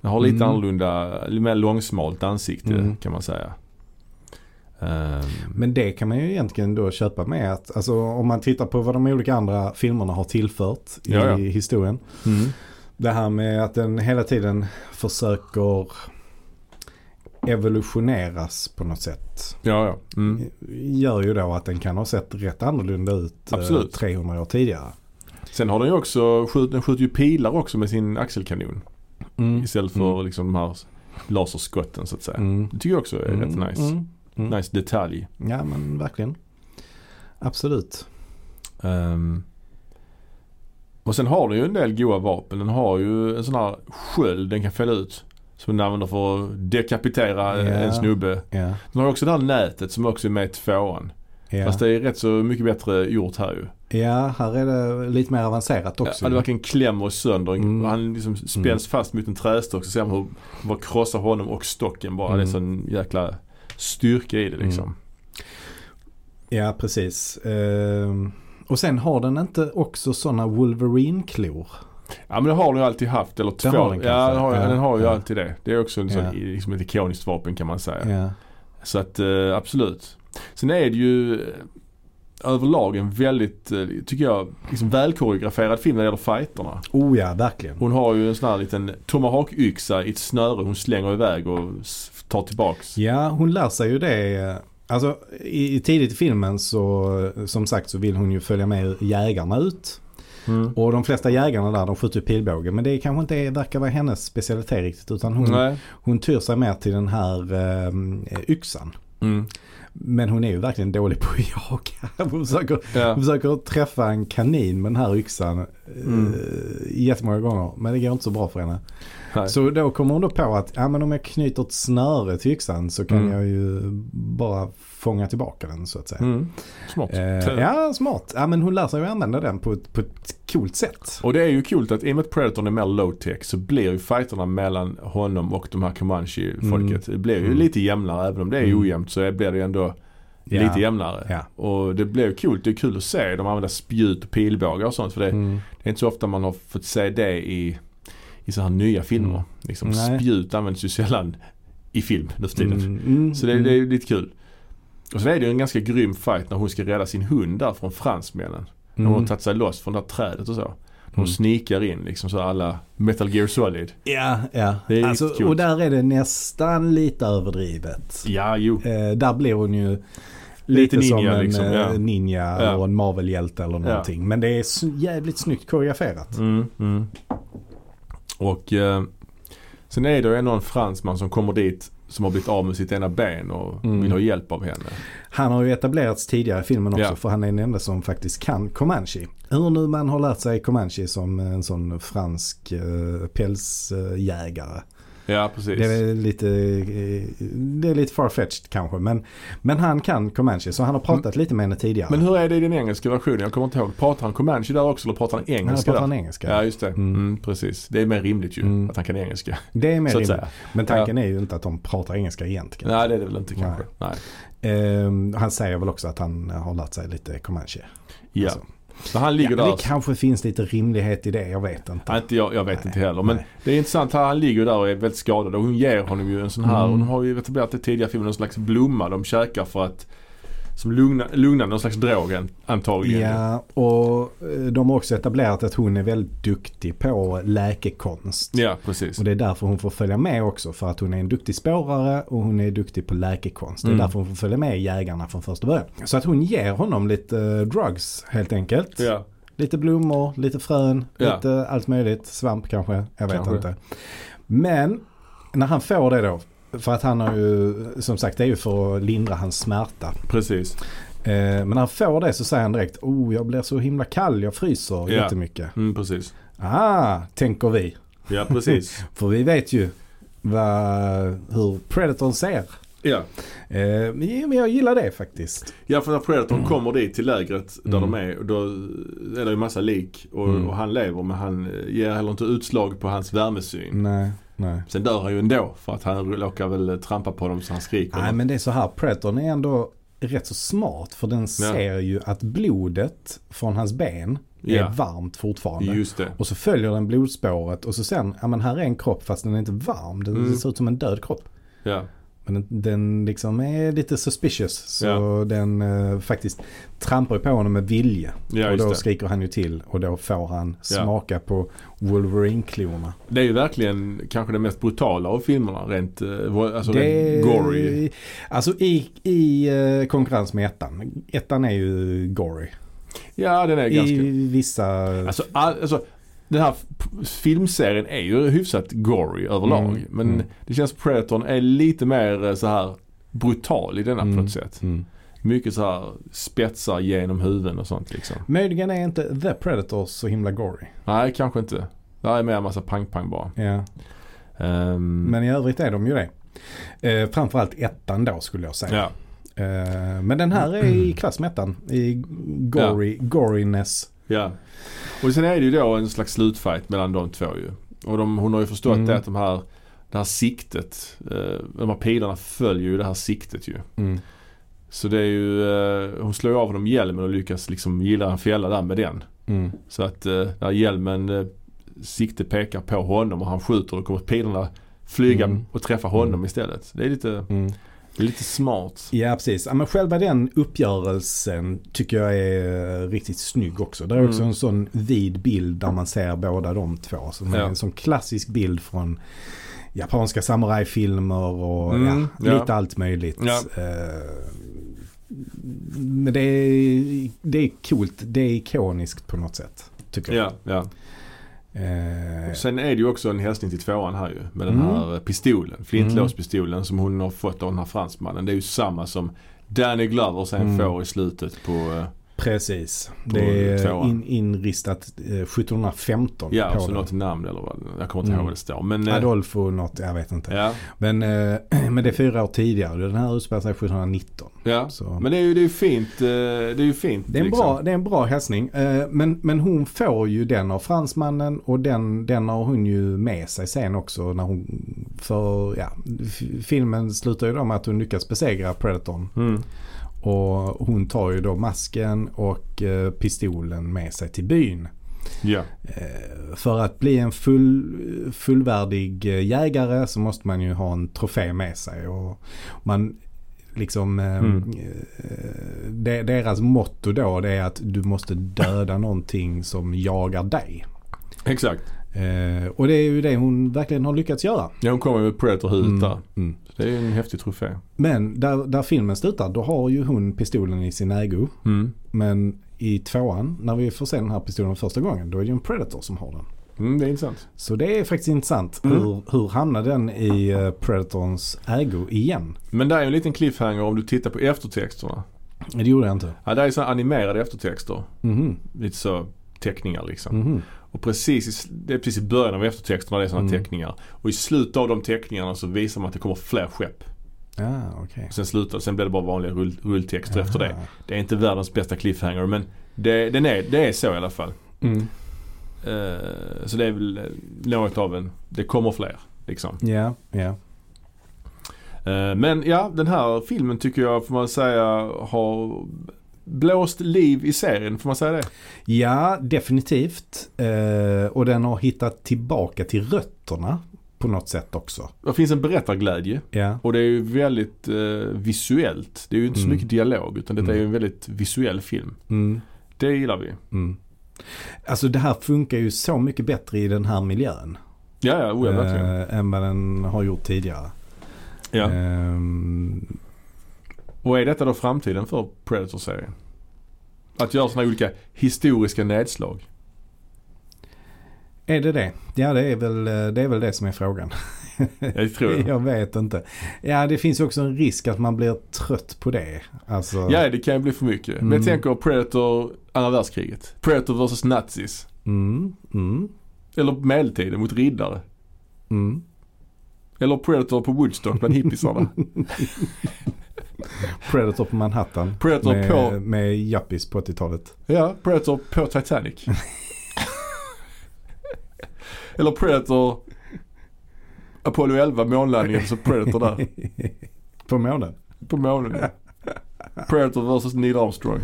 Den har lite Mm. annorlunda, mer långsmalt ansikte Mm. kan man säga. Ehm, Men det kan man ju egentligen då köpa med att, alltså om man tittar på vad de olika andra filmerna har tillfört i Ja, ja. historien. mm. Det här med att den hela tiden försöker evolutioneras på något sätt. Ja, ja. Mm. Gör ju då att den kan ha sett rätt annorlunda ut eh, Absolut. 300 år tidigare. Sen har den ju också, den skjuter ju pilar också med sin axelkanon. Mm. Istället för Mm. liksom de här laserskotten så att säga. Mm. Det tycker jag också är Mm, rätt nice. mm, mm. Nice detalj. Ja men verkligen. Absolut. Ehm, och sen har den ju en del goda vapen. Den har ju en sån här sköld den kan fälla ut. Som den använder för att dekapitera Ja. en snubbe. Ja. Den har ju också det här nätet som också är med i tvåan. Ja. Fast det är rätt så mycket bättre gjort här ju. Ja, här är det lite mer avancerat också. Ja, det verkligen klämmer sönder. Mm. Han liksom spänns Mm. fast mot en trästock så ser man hur bara krossar honom och stocken bara. Mm. Det är sån jäkla styrka i det liksom. Mm. Ja, precis. Ehm, och sen har den inte också sådana Wolverine-klor. Ja men det har den ju alltid haft. Eller två. den ja, den har, Ja, den har ju ja. alltid det. Det är också en sån, Ja. liksom ett ikoniskt vapen kan man säga. Ja. Så att eh, absolut. Sen är det ju överlag en väldigt, eh, tycker jag, liksom välkoreograferad film när det gäller fighterna. Oh ja, verkligen. Hon har ju en sån här liten tomahawk-yxa i ett snöre hon slänger iväg och tar tillbaks. Ja, hon lär sig ju det. Alltså i, i tidigt i filmen så som sagt så vill hon ju följa med jägarna ut. Mm. Och de flesta jägarna där de skjuter pilbåge. Men det kanske inte är, verkar vara hennes specialitet riktigt. Utan hon, Nej. hon tyr sig mer till den här eh, yxan. Mm. Men hon är ju verkligen dålig på att [LAUGHS] jaga. Hon försöker, Ja. hon försöker träffa en kanin med den här yxan eh, Mm. jättemånga gånger. Men det går inte så bra för henne. Nej. Så då kommer hon då på att ja, men om jag knyter ett snöre till yxan så kan Mm. jag ju bara fånga tillbaka den så att säga. Mm. Smart. Eh, ja, smart. Ja, men hon lär sig att använda den på ett, på ett coolt sätt. Och det är ju coolt att i och med att Predatorn är mer low-tech så blir ju fighterna mellan honom och de här Comanche-folket. Det blir ju Mm. lite jämnare. Även om det är Mm. ojämnt så blir det ju ändå Ja. lite jämnare. Ja. Och det ju coolt. Det är kul att se dem använda spjut och pilbågar och sånt. För det, Mm. det är inte så ofta man har fått se det i, i så här nya filmer. Mm. Liksom, Nej. spjut används ju sällan i film nu för tiden. Mm, mm, Så det, mm. det är ju lite kul. Och så är det ju en ganska grym fight när hon ska rädda sin hund där från fransmännen. När hon har Mm. tagit sig loss från det här trädet och så. Hon Mm. snikar in liksom så alla Metal Gear Solid. Ja, ja. Det är alltså, coolt. och där är det nästan lite överdrivet. Ja, jo. Eh, där blir hon ju Lite lite som ninja en liksom, eh, ja. ninja Ja. och en Marvel-hjälte eller någonting. Men det är jävligt snyggt koreograferat. Mm, mm. Och eh, sen är det ju någon fransman som kommer dit som har blivit av med sitt ena ben och Mm. vill ha hjälp av henne. Han har ju etablerats tidigare i filmen också Ja. för han är den enda som faktiskt kan Comanche. Hur nu man har lärt sig Comanche som en sån fransk uh, pälsjägare. Ja, precis. Det är lite, eh, det är lite farfetched kanske. Men, men han kan Comanche så han har pratat lite med henne tidigare. Men hur är det i den engelska versionen? Jag kommer inte ihåg. Pratar han Comanche där också eller pratar han han engelska pratar där? han engelska. Ja, just det. Mm. Mm. precis. Det är mer rimligt ju Mm. att han kan engelska. Det är mer rimligt. säga. Men tanken är ju inte att de pratar engelska egentligen. Nej, det är det väl inte kanske. Nej. Ehm, han säger väl också att han har lärt sig lite Comanche. Ja. Alltså. Men han ligger ja, där. Det kanske finns lite rimlighet i det, jag vet inte. Inte jag, jag vet Nej, inte heller. Men nej. det är intressant. här, Han ligger där och är väldigt skadad och hon ger honom ju en sån här. Mm. Hon har ju etablerat det tidigare filmen. En slags blomma de käkar för att som lugna, lugnar någon slags drog an- antagligen. Ja, och eh, de har också etablerat att hon är väldigt duktig på läkekonst. Ja, precis. Och det är därför hon får följa med också. För att hon är en duktig spårare och hon är duktig på läkekonst. Det är Mm. därför hon får följa med jägarna från första början. Så att hon ger honom lite eh, drugs helt enkelt. Ja, Lite blommor, lite frön, Ja. lite allt möjligt. Svamp kanske, jag vet Kanske. inte. Men när han får det då. För att han har ju, som sagt det är ju för att lindra hans smärta. precis. Eh, men när han får det så säger han direkt, oh jag blir så himla kall, jag fryser Ja. jättemycket. Mm, precis. Ah, tänker vi. Ja, precis. [LAUGHS] För vi vet ju vad, hur Predatorn ser. ja. Eh, men jag gillar det faktiskt. ja, för när Predatorn kommer dit till lägret där Mm. de är. Då är det ju massa lik och, Mm. och han lever men han ger heller inte utslag på hans värmesyn. Nej, nej. Sen dör han ju ändå för att han råkar väl trampa på dem så han skriker. Nej men det är så här, Predatorn är ändå rätt så smart. För den ser ju att blodet från hans ben är Ja. varmt fortfarande. Just det. Och så följer den blodspåret och så sen, ja men här är en kropp fast den är inte varm. Den Mm. ser ut som en död kropp. Ja. Men den, den liksom är lite suspicious. Så Ja. den eh, faktiskt trampar på honom med vilje. Ja, och då det. skriker han ju till och då får han Ja. smaka på Wolverine-klorna. Det är ju verkligen kanske det mest brutala av filmerna rent, eh, alltså rent gory. Alltså i, i eh, konkurrens med ettan. Ettan är ju gory. Ja den är ganska... I vissa... Alltså, all, alltså den här filmserien är ju hyfsat gory överlag. Mm, Men mm. det känns som Predatorn är lite mer eh, så här brutal i denna på Mm, något sätt. mm. Mycket så här spetsar genom huvuden och sånt liksom. Möjligen är inte The Predator så himla gory. Nej, kanske inte. Det här är mer en massa pang-pang bara. Ja. Ehm, Men i övrigt är de ju det. Eh, framförallt ettan då skulle jag säga. ja. Eh, men den här är i klass med ettan. I gory, goriness. Ja. Och sen är det ju då en slags slutfight mellan de två ju. Och de, hon har ju förstått Mm. det att de här, det här siktet, eh, de här pilarna följer ju det här siktet ju. Mm. Så det är ju, eh, hon slår ju av honom hjälmen och lyckas liksom gilla en fälla där med den. Mm. Så att eh, där hjälmen, eh, sikte pekar på honom och han skjuter och kommer pilarna flyga Mm. och träffa honom Mm. istället. Det är lite, Mm. Lite smart. Ja precis. Ja, men själva den uppgörelsen tycker jag är riktigt snygg också. Det är också Mm. en sån vid bild där man ser båda de två. Som är Ja. en sån klassisk bild från japanska samurajfilmer och Mm, ja, lite allt möjligt. Eh, men det är, det är coolt. Det är ikoniskt på något sätt. Tycker jag. Ja, ja. Eh, Sen är det ju också en hälsning till tvåan här ju. Med den Mm. här pistolen. Flintlåspistolen som hon har fått av den här fransmannen. Det är ju samma som Danny Glover sen Mm. får i slutet på, eh, Precis. Det är in, inristat eh, 1715 ja, på och så den. något namn eller vad. Jag kommer inte Mm. ihåg vad det står. Men, eh, Adolfo något, jag vet inte. Ja, Men, eh, [CLEARS THROAT] men det är fyra år tidigare. Den här utspelar sig 1719. ja. Så. Men det är ju det är fint. eh, Det är ju fint Det är, en liksom. bra, det är en bra hälsning. Eh, Men, men hon får ju den av fransmannen och den, den har hon ju med sig sen också. När hon, för ja, filmen slutar ju då med att hon lyckas besegra Predatorn. Mm. Och hon tar ju då masken och eh, pistolen med sig till byn. Ja, Eh, För att bli en full, fullvärdig eh, jägare så måste man ju ha en trofé med sig. Och man liksom, Mm. deras motto då det är att du måste döda någonting som jagar dig. exakt. Eh, och det är ju det hon verkligen har lyckats göra. Ja, hon kommer med Predator-huvudet där. Mm. Det är en häftig trofé. Men där, där filmen slutar då har ju hon pistolen i sin ägo. Mm. Men i tvåan när vi får se den här pistolen första gången då är det ju en Predator som har den. Mm, det är intressant. Så det är faktiskt intressant. Mm. Hur, hur hamnade den i eh, Predatorns ägo igen? Men det är en liten cliffhanger om du tittar på eftertexterna. Det gjorde jag inte. Ja, det är så animerade eftertexter. Mhm. Lite så teckningar liksom. Mhm. Och precis i, det är precis i början av eftertexterna det är sådana Mm. teckningar. Och i slutet av de teckningarna så visar man att det kommer fler skepp. Ja, okej. Sen slutar sen blir det bara vanliga rull, rulltexter efter det. Aha. Det är inte världens bästa cliffhanger men det, den är, det är så i alla fall. Mm. Eh, så det är väl eh, något av en, det kommer fler liksom. Ja, ja. Eh, men ja, den här filmen tycker jag får man säga har blåst liv i serien, får man säga det? Ja, definitivt. Eh, och den har hittat tillbaka till rötterna på något sätt också. Det finns en berättarglädje Ja. och det är ju väldigt eh, visuellt. Det är ju inte så Mm. mycket dialog utan detta är ju Mm. en väldigt visuell film. Mm. Det gillar vi. Mm. Alltså det här funkar ju så mycket bättre i den här miljön. Ja, ja, oh, ja verkligen. eh, än vad den har gjort tidigare. Ja. Ehm, Och är detta då framtiden för Predator-serien? Att göra sådana olika historiska nedslag? är det det? Ja det är, väl, det är väl det som är frågan. Jag tror det. [LAUGHS] Jag vet inte. Ja det finns också en risk att man blir trött på det. Alltså, Ja, det kan ju bli för mycket. Men Mm. jag tänker Predator andra världskriget. Predator vs nazis. Mm, mm, Eller medeltiden mot riddare. mm. Eller Predator på Woodstock bland hippisarna. [LAUGHS] [LAUGHS] Predator på Manhattan. Predator med, på- med yuppies på 80-talet. ja, Predator på Titanic. [LAUGHS] Eller Predator Apollo 11 månlandningen så Predator där. [LAUGHS] på månen. På månen ja. Predator vs Neil Armstrong.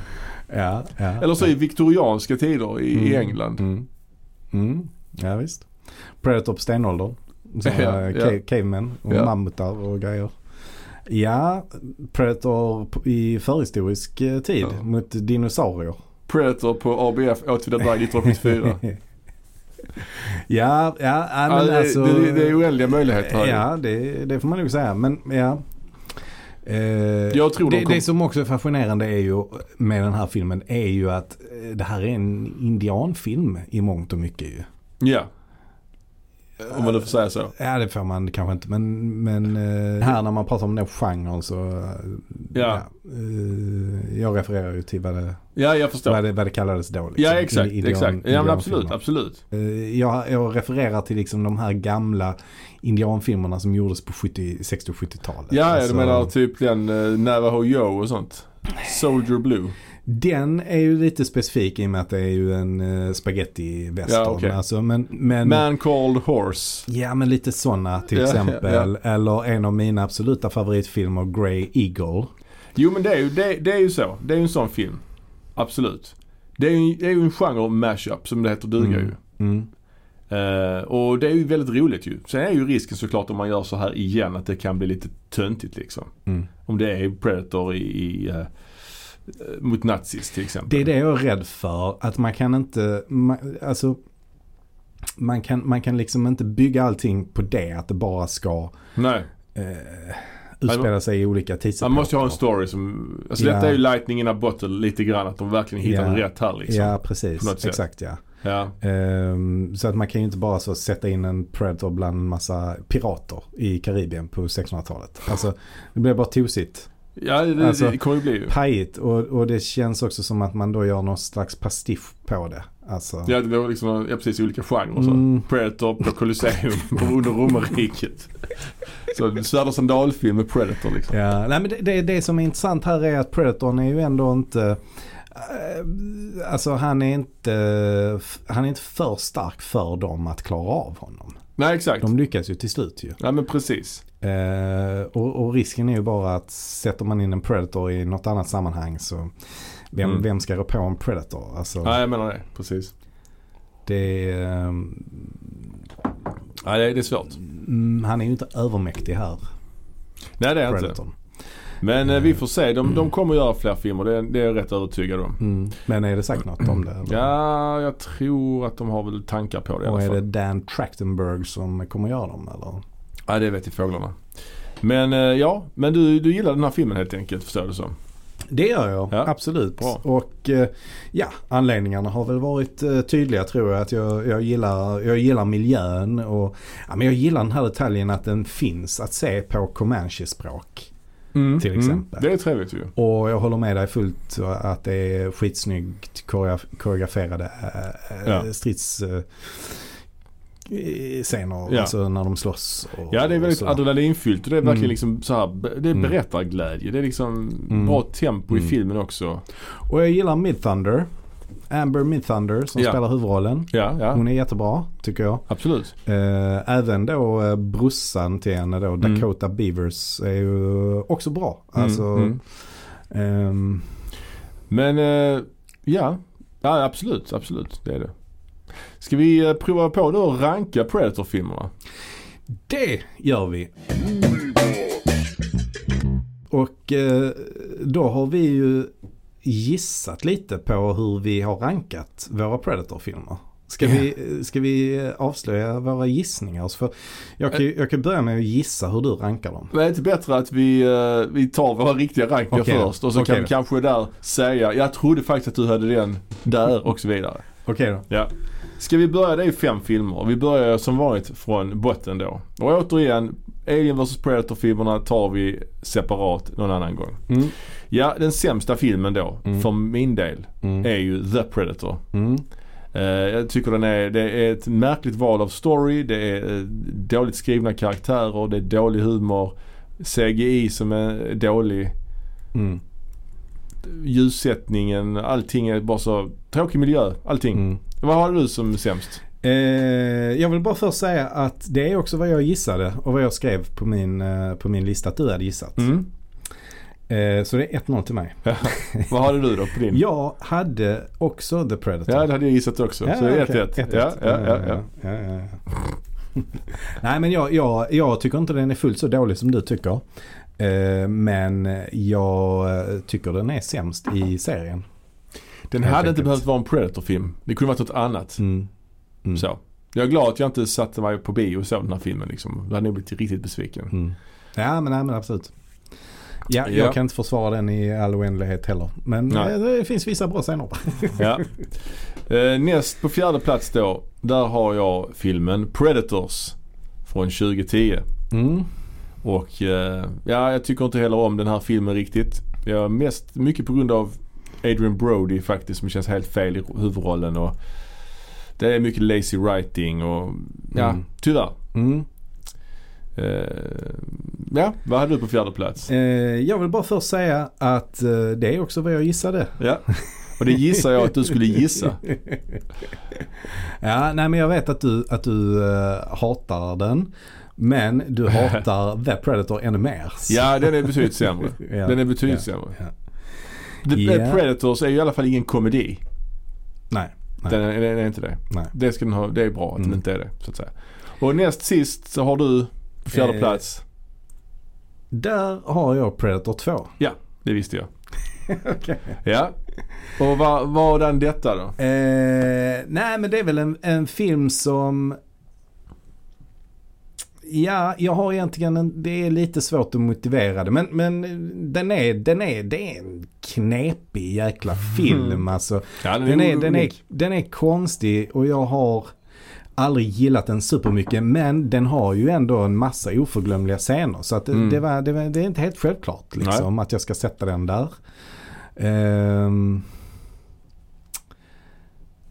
Ja, ja. Eller så i viktorianska tider i, Mm, England. Mm. Mm. Ja visst. Predator på stenåldern. Så, Ja, ja. Cavemen och mammutar och grejer. Ja, Predator i förhistorisk eh, tid Ja. mot dinosaurier. Predator på ABF Åtvidaberg 1974. Ja, ja, men det, alltså. det, det är oändliga möjligheter här. Ja, det, det får man nog säga. Men ja. Eh, Jag tror de det, kom- det som också är fascinerande är ju med den här filmen är ju att eh, det här är en indianfilm i mångt och mycket ju. Ja. Om man nu får säga så. Ja det får man kanske inte men, men eh, här när man pratar om den genren så eh, Ja. eh, jag refererar ju till vad det, Ja, jag förstår. vad det, vad det kallades då. liksom. Ja, exakt. Indian- exakt. Ja, men absolut. Absolut. Eh, jag, jag refererar till liksom de här gamla indianfilmerna som gjordes på 70, 60 och 70-talet. Ja, ja Alltså, du menar typ den uh, Navajo Joe och sånt. Soldier Blue. Den är ju lite specifik i och med att det är ju en uh, spaghetti-western. Ja, okej. alltså, men, men, Man Called Horse. Ja men lite sådana till Ja, exempel. Eller en av mina absoluta favoritfilmer Grey Eagle. Jo men det är ju, det, det är ju så. Det är ju en sån film. Absolut. Det är ju, det är ju en genre mashup som det heter duga ju. Mm. Eh, och det är ju väldigt roligt ju. Sen är ju risken såklart om man gör så här igen att det kan bli lite töntigt liksom. Mm. Om det är Predator i, i eh, mot nazis till exempel. Det är det jag är rädd för. Att man kan inte, man, alltså man kan, man kan liksom inte bygga allting på det. Att det bara ska Nej, eh, utspela sig i olika man tidsepoker. måste ju ha en story som, alltså Ja. detta är ju lightning in a bottle lite grann. Att de verkligen hittar Ja. rätt här liksom. Ja precis, exakt ja. Ja. Ehm, så att man kan ju inte bara så sätta in en Predator bland en massa pirater i Karibien på 1600-talet. Alltså det blir bara tosigt. Ja, det, Alltså, det kommer ju bli. Pajigt och, och det känns också som att man då gör någon slags pastisch på det. Alltså. Ja, det var liksom, ja precis olika genrer. Mm. Predator på Colosseum under romarriket. Så Södra sandalfilm med Predator liksom. Ja, nej men det, det, det som är intressant här är att Predatorn är ju ändå inte eh, Alltså han är inte Han är inte för stark för dem att klara av honom. Nej exakt. De lyckas ju till slut ju. Ja men precis. Eh, och, och risken är ju bara att sätter man in en Predator i något annat sammanhang så vem, Mm. vem ska rå på en Predator? Alltså, Ja jag menar det. Precis. det, är, ehm, Ja det är, det är svårt. mm, han är ju inte övermäktig här, Nej det är inte. Predatorn. Men eh, vi får se. De, de [CLEARS THROAT] kommer göra fler filmer. Det, är- det är jag rätt övertygad om. Mm. Men är det sagt något om det? eller? Ja, jag tror att de har väl tankar på det i Och alla är fall. det Dan Trachtenberg som kommer göra dem eller? Ja det vet ju fåglarna. Men eh, ja, men du, du gillar den här filmen helt enkelt förstår du så. Det gör jag, Ja. absolut. Bra. Och eh, ja, anledningarna har väl varit eh, tydliga tror jag. Att jag, jag, gillar, jag gillar miljön och ja, men jag gillar den här detaljen att den finns att se på Comanche-språk. Mm, till exempel. Det är trevligt ju. Och jag håller med dig fullt att det är skitsnyggt koreograf- koreograferade äh, Ja. strids äh, scener, Ja. alltså när de slåss. Och, Ja det är väldigt adrenalinfyllt och det är verkligen Mm. liksom så här, det är Mm. berättarglädje. Det är liksom Mm. bra tempo i Mm. filmen också. Och jag gillar Midthunder. Amber Midthunder som Ja. spelar huvudrollen. Ja, ja. Hon är jättebra tycker jag. Absolut. Eh, även då eh, brorsan till henne då, Mm. Dakota Beavers, är ju också bra. Mm, Alltså, ehm, Men eh, ja. ja, absolut, absolut. Det är det. Ska vi eh, prova på då att ranka Predator-filmerna? det gör vi. Och eh, då har vi ju gissat lite på hur vi har rankat våra Predator-filmer. Ska, Ja. vi, ska vi avslöja våra gissningar? För jag, kan, jag kan börja med att gissa hur du rankar dem. Men är det inte bättre att vi, eh, vi tar våra riktiga rankningar då. först och så Okej kan vi kanske där säga, jag trodde faktiskt att du hade den där och så vidare. Okej då. Ja. Ska vi börja, det är fem filmer. Vi börjar som vanligt från botten då. Och återigen, Alien vs Predator-filmerna tar vi separat någon annan gång. Mm. Ja, den sämsta filmen då, Mm. för min del, Mm. är ju The Predator. Eh, jag tycker den är, det är ett märkligt val av story, det är eh, dåligt skrivna karaktärer, det är dålig humor, CGI som är dålig, Mm. ljussättningen, allting är bara så tråkig miljö, allting. Mm. Vad har du som sämst? Eh, jag vill bara först säga att det är också vad jag gissade och vad jag skrev på min, eh, på min lista att du hade gissat. Mm. Eh, så det är 1-0 till mig. Vad hade du då på din? [LAUGHS] Jag hade också The Predator. Ja, det hade jag gissat också. så det är okej. 1-1. 1-1. Ja, ja, ja, ja. ja, ja, ja. [LAUGHS] Nej men jag, jag, jag tycker inte den är fullt så dålig som du tycker. Eh, men jag tycker den är sämst i serien. Den hade inte behövt vara en Predator-film. Det kunde varit något annat. Mm. Mm. Så. Jag är glad att jag inte satte mig på bio och såg den här filmen liksom. Då hade jag blivit riktigt besviken. Mm. Ja men, nej, men absolut. Ja, Ja. jag kan inte försvara den i all oändlighet heller. Men Nej. eh, det finns vissa bra scener. [LAUGHS] Ja. Eh, näst på fjärde plats då. Där har jag filmen Predators. Från 2010. Mm. Och eh, ja, jag tycker inte heller om den här filmen riktigt. Jag mest mycket på grund av Adrian Brody faktiskt som känns helt fel i huvudrollen. Och det är mycket lazy writing och ja, Mm. tyvärr. Mm. Eh, ja, vad hade du på fjärde plats? Eh, jag vill bara först säga att eh, det är också vad jag gissade. Ja, och det gissar jag att du skulle gissa. [LAUGHS] Ja, nej men jag vet att du, att du hatar den. Men du hatar [LAUGHS] The Predator ännu mer. Ja, den är betydligt sämre. [LAUGHS] Ja, Den är betydligt ja, sämre. ja. The Ja. Predators är ju i alla fall ingen komedi. Nej. Nej. Den är, den är inte det. Nej. Det, ska den ha, det är bra att den Mm. inte är det. Så att säga. Och näst sist så har du på fjärde Eh, plats. Där har jag Predator 2. Det visste jag. [LAUGHS] Okej. Ja. Och vad var den detta då? Eh, nej men det är väl en, en film som Ja, jag har egentligen en, det är lite svårt att motivera det. Men, men den är, den är, det är en knepig jäkla film alltså. Ja, Den är, den, är, den är konstig och jag har aldrig gillat den supermycket. Men den har ju ändå en massa oförglömliga scener. Så att det, Mm. det, var, det, var, det är inte helt självklart liksom att jag ska sätta den där. Ehm,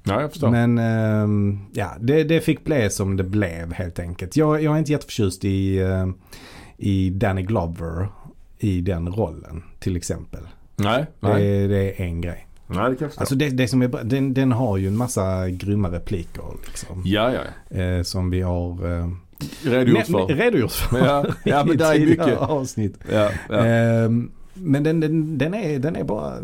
Ja, jag förstår. men ehm, ja, det, det fick bli som det blev helt enkelt. Jag, jag är inte jätteförtjust i, eh, i Danny Glover i den rollen till exempel. nej, nej. Det, det är en grej. nej, det kan jag förstå. Alltså det, det som är, bra- den, den har ju en massa grymma repliker liksom. ja, ja. Eh, som vi har eh, Redogjort för. redogjort för. Ja, ja, men [LAUGHS] i där är mycket. avsnitt. Ja, ja. Ehm, men den, den, den, är, den är bara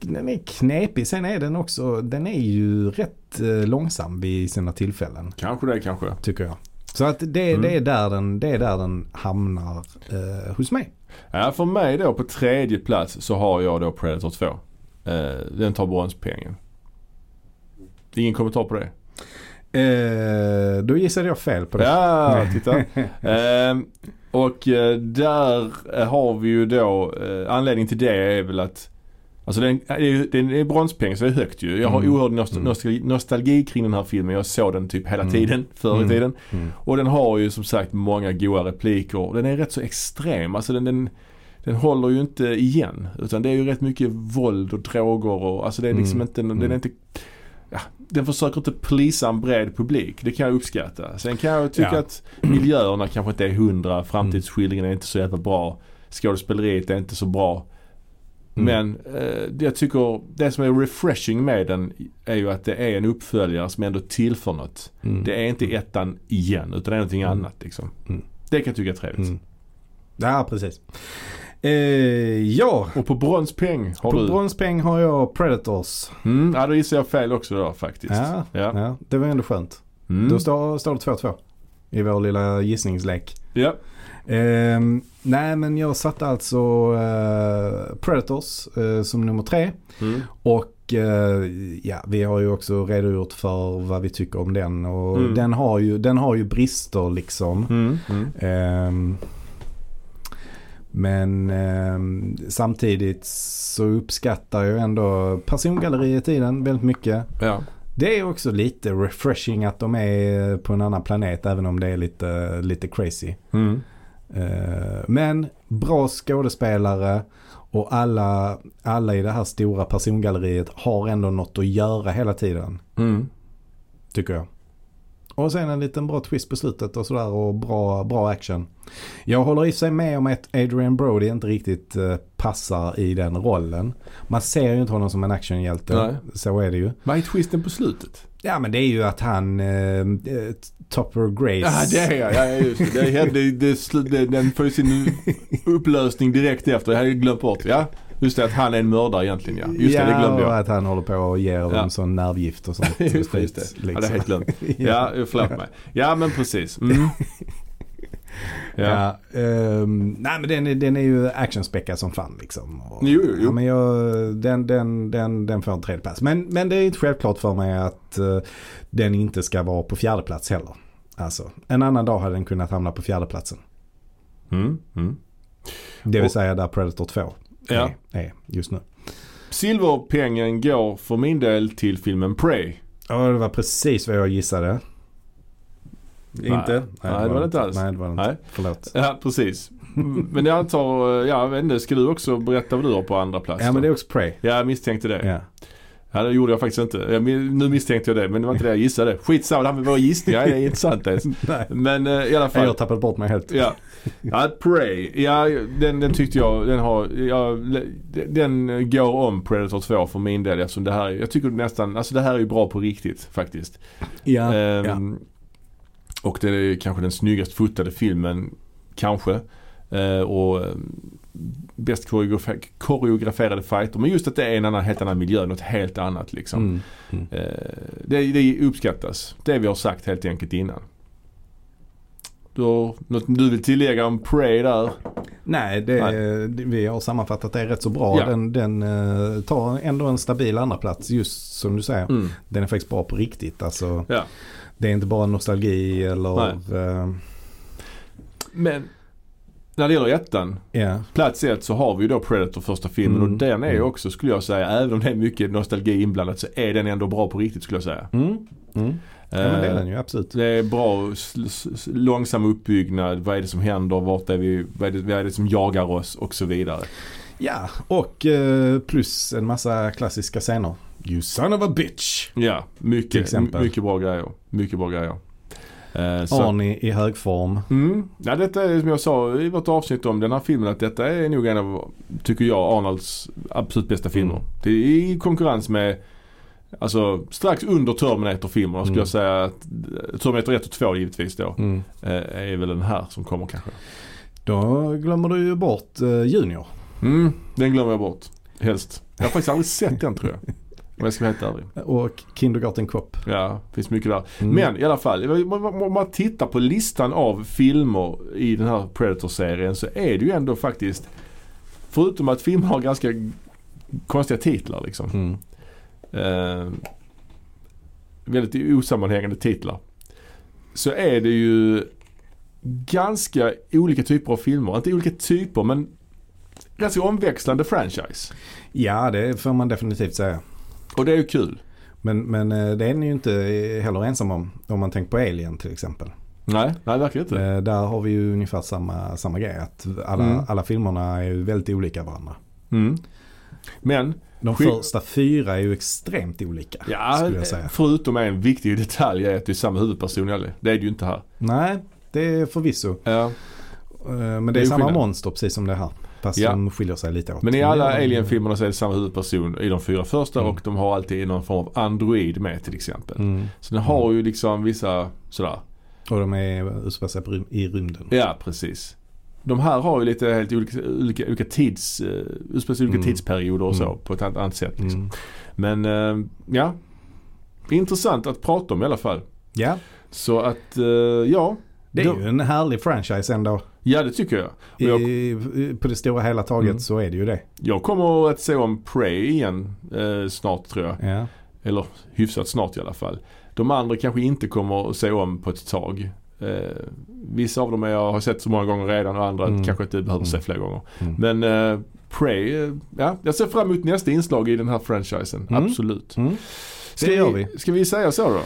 den är, knepig. Sen är den också, den är ju rätt eh, långsam vid sina tillfällen. Kanske det, kanske. Tycker jag. Så att det, Mm. det, är, där den, det är där den hamnar eh, hos mig. Ja, för mig då på tredje plats så har jag då Predator 2. Eh, den tar bronspengen. Ingen kommentar på det? Eh, då gissade jag fel på det. Ja, [LAUGHS] titta. Ehm, och eh, där eh, har vi ju då, eh, anledningen till det är väl att Alltså den, det är den är bronspeng så det är högt ju. Jag har Mm. oerhörd nost- Mm. nostalgi, nostalgi kring den här filmen. Jag såg den typ hela Mm. tiden [LAUGHS] förr i Mm. tiden. Mm. Och den har ju som sagt många goda repliker. Den är rätt så extrem. Alltså den, den, den håller ju inte igen. Utan det är ju rätt mycket våld och droger och alltså det är liksom Mm. inte, den är inte Ja, den försöker inte plisa en bred publik. Det kan jag uppskatta. Sen kan jag tycka Ja. att miljöerna kanske inte är hundra. Framtidsskildringen är inte så jävla bra. Skådespeleriet är inte så bra. Mm. Men eh, jag tycker, det som är refreshing med den är ju att det är en uppföljare som ändå tillför något. Mm. Det är inte ettan igen utan det är någonting Mm. annat liksom. Mm. Det kan jag tycka är trevligt. Mm. Ja, precis. Eh, ja, Och på bronspeng har på du? bronspeng har jag Predators. Mm, ja då gissar jag fel också då faktiskt. Ja, Ja. ja. det var ändå skönt. Mm. Då står, står det 2-2 i vår lilla gissningslek. ja. Ehm, nej, men jag satte alltså eh, Predators eh, som nummer tre. Mm. Och eh, ja, vi har ju också redogjort för vad vi tycker om den. Och Mm. den, har ju, den har ju brister liksom. Men ehm, samtidigt så uppskattar jag ändå persongalleriet i den väldigt mycket. Ja. Det är också lite refreshing att de är på en annan planet även om det är lite, lite crazy. Mm. Eh, Men bra skådespelare och alla, alla i det här stora persongalleriet har ändå något att göra hela tiden. Mm. Tycker jag. Och sen en liten bra twist på slutet och sådär och bra, bra action. Jag håller i sig med om att Adrian Brody inte riktigt eh, passar i den rollen. Man ser ju inte honom som en actionhjälte. Nej. Så är det ju. Vad är twisten på slutet? Ja men det är ju att han, eh, eh, Topper Grace. Ja det är jag. Ja, just det. Det, det, det, det, den får ju sin [LAUGHS] upplösning direkt efter. Jag hade glömt bort. Ja. Just det att han är en mördare egentligen ja. Just det, det glömde och jag. att han håller på och ger Ja. dem sån nervgift och sånt. [LAUGHS] Just det, just det. liksom. Ja, det är helt glömt. [LAUGHS] Ja, förlåt mig. Ja men precis. Mm. [LAUGHS] Ja. Ja. ehm, nej men den, den är ju actionspäckad som fan liksom. Och, Jo, jo. Ja, men jag, den, den, den, den får en tredje plats. Men, men det är inte självklart för mig att eh, den inte ska vara på fjärde plats heller. Alltså, en annan dag hade den kunnat hamna på fjärde platsen. Mm. Mm. Det vill Och- säga där Predator 2 Ja. är, just nu. Silverpengen går för min del till filmen Prey. Ja, det var precis vad jag gissade. Nej. Inte? Nej, det var det inte alls. Nej, det var det inte. Nej. Förlåt. Ja precis. Men jag antar, ja jag vet inte, ska du också berätta vad du har på andra plats Ja, då? men det är också Prey. Ja, jag misstänkte det. Ja. Ja, det gjorde jag faktiskt inte. Jag, nu misstänkte jag det, men det var inte det jag gissade. Skitsamma, det här med våra gissningar det är inte sant ens. [LAUGHS] Men eh, i alla Jag fall. har tappat bort mig helt. Ja. ja, Prey. Ja, den, den tyckte jag, den har, ja, den går om Predator 2 för min del eftersom det här, jag tycker nästan, alltså det här är ju bra på riktigt faktiskt. Ja, Ehm, Och det är kanske den snyggast fotade filmen, kanske. Eh, och ehm, bäst koreografer- koreograferade fighter. Men just att det är en annan, helt annan miljö, något helt annat liksom. Mm. Mm. Eh, det, det uppskattas. Det vi har sagt helt enkelt innan. Du har något du vill tillägga om Prey där? Nej, det, det- vi har sammanfattat det rätt så bra. Ja. Den, den eh, tar ändå en stabil andra plats just som du säger. Mm. Den är faktiskt bra på riktigt. Alltså, Ja. Det är inte bara nostalgi eller... eh, Men när det gäller ettan, Ja, plats ett så har vi ju då Predator första filmen Mm. och den är ju Mm. också skulle jag säga, även om det är mycket nostalgi inblandat så är den ändå bra på riktigt skulle jag säga. mm. Mm. ja men det är Eh, den ju absolut. Det är bra långsam uppbyggnad. Vad är det som händer? Vart är vi? Vad är det, vad är det som jagar oss? Och så vidare. Ja, och eh, plus en massa klassiska scener. You son of a bitch! Ja, mycket, mycket bra grejer. Mycket bra grejer. Eh, så- Arnie i hög form. Mm. Ja, detta är som jag sa i vårt avsnitt om den här filmen att detta är nog en av, tycker jag, Arnolds absolut bästa filmer. Mm. Det är i konkurrens med, alltså strax under Terminator-filmerna skulle Mm. jag säga att eh, Terminator 1 och 2 givetvis då. Mm. eh, Är väl den här som kommer kanske. Då glömmer du ju bort Junior. Mm, den glömmer jag bort. Helst. Jag har faktiskt aldrig sett den tror jag. [LAUGHS] Om jag ska vara helt ärlig. Och Kindergarten Cop. Ja, finns mycket där. Mm. Men i alla fall, om man tittar på listan av filmer i den här Predator-serien så är det ju ändå faktiskt, förutom att filmer har ganska konstiga titlar liksom. Mm. Eh, väldigt osammanhängande titlar. Så är det ju ganska olika typer av filmer. Inte olika typer men ganska omväxlande franchise. Ja, det får man definitivt säga. Och det är ju kul. Men, men eh, det är ni ju inte heller ensam om. Om man tänker på Alien till exempel. Nej, nej verkligen inte. Eh, där har vi ju ungefär samma, samma grej. Att alla, Mm. alla filmerna är ju väldigt olika varandra. Mm. Men, De första fyra är ju extremt olika. ja, förutom en viktig detalj är att det är samma huvudperson i. Det är det ju inte här. Nej, det är förvisso. Ja. Eh, Men det Det är, är samma skillnad. monster precis som det här. Fast Ja. de skiljer sig lite åt. Men i alla Alien-filmerna så är det samma huvudperson i de fyra första Mm. och de har alltid någon form av android med till exempel. Mm. Så den har ju liksom vissa sådär. Och de är utspelar sig i rymden. Ja, precis. De här har ju lite helt olika, olika, olika tids, uh, utspelar sig i olika Mm. tidsperioder och så Mm. på ett annat, annat sätt. Liksom. Mm. Men eh, ja, intressant att prata om i alla fall. Ja, Så att eh, ja. Det är Då- ju en härlig franchise ändå. Ja det tycker jag. Jag, I, på det stora hela taget Mm. så är det ju det. jag kommer att se om Prey igen eh, snart tror jag. Ja. Eller hyfsat snart i alla fall. De andra kanske inte kommer att se om på ett tag. Eh, vissa av dem jag har sett så många gånger redan och andra Mm. kanske inte behöver Mm. se fler gånger. Mm. Men eh, Prey, eh, ja jag ser fram emot nästa inslag i den här franchisen. Mm. Absolut. Mm. Ska Det gör vi. Ska vi säga så då?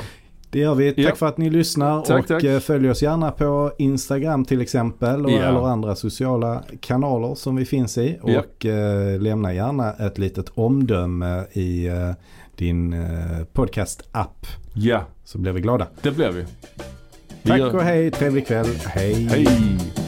Det gör vi. Tack Ja. för att ni lyssnar Tack, och tack. eh, följ oss gärna på Instagram till exempel och, Ja. eller andra sociala kanaler som vi finns i. Ja. Och eh, lämna gärna ett litet omdöme i eh, din eh, podcast-app Ja, så blir vi glada. det blir vi. vi Tack gör- och hej, trevlig kväll. Hej. Hej!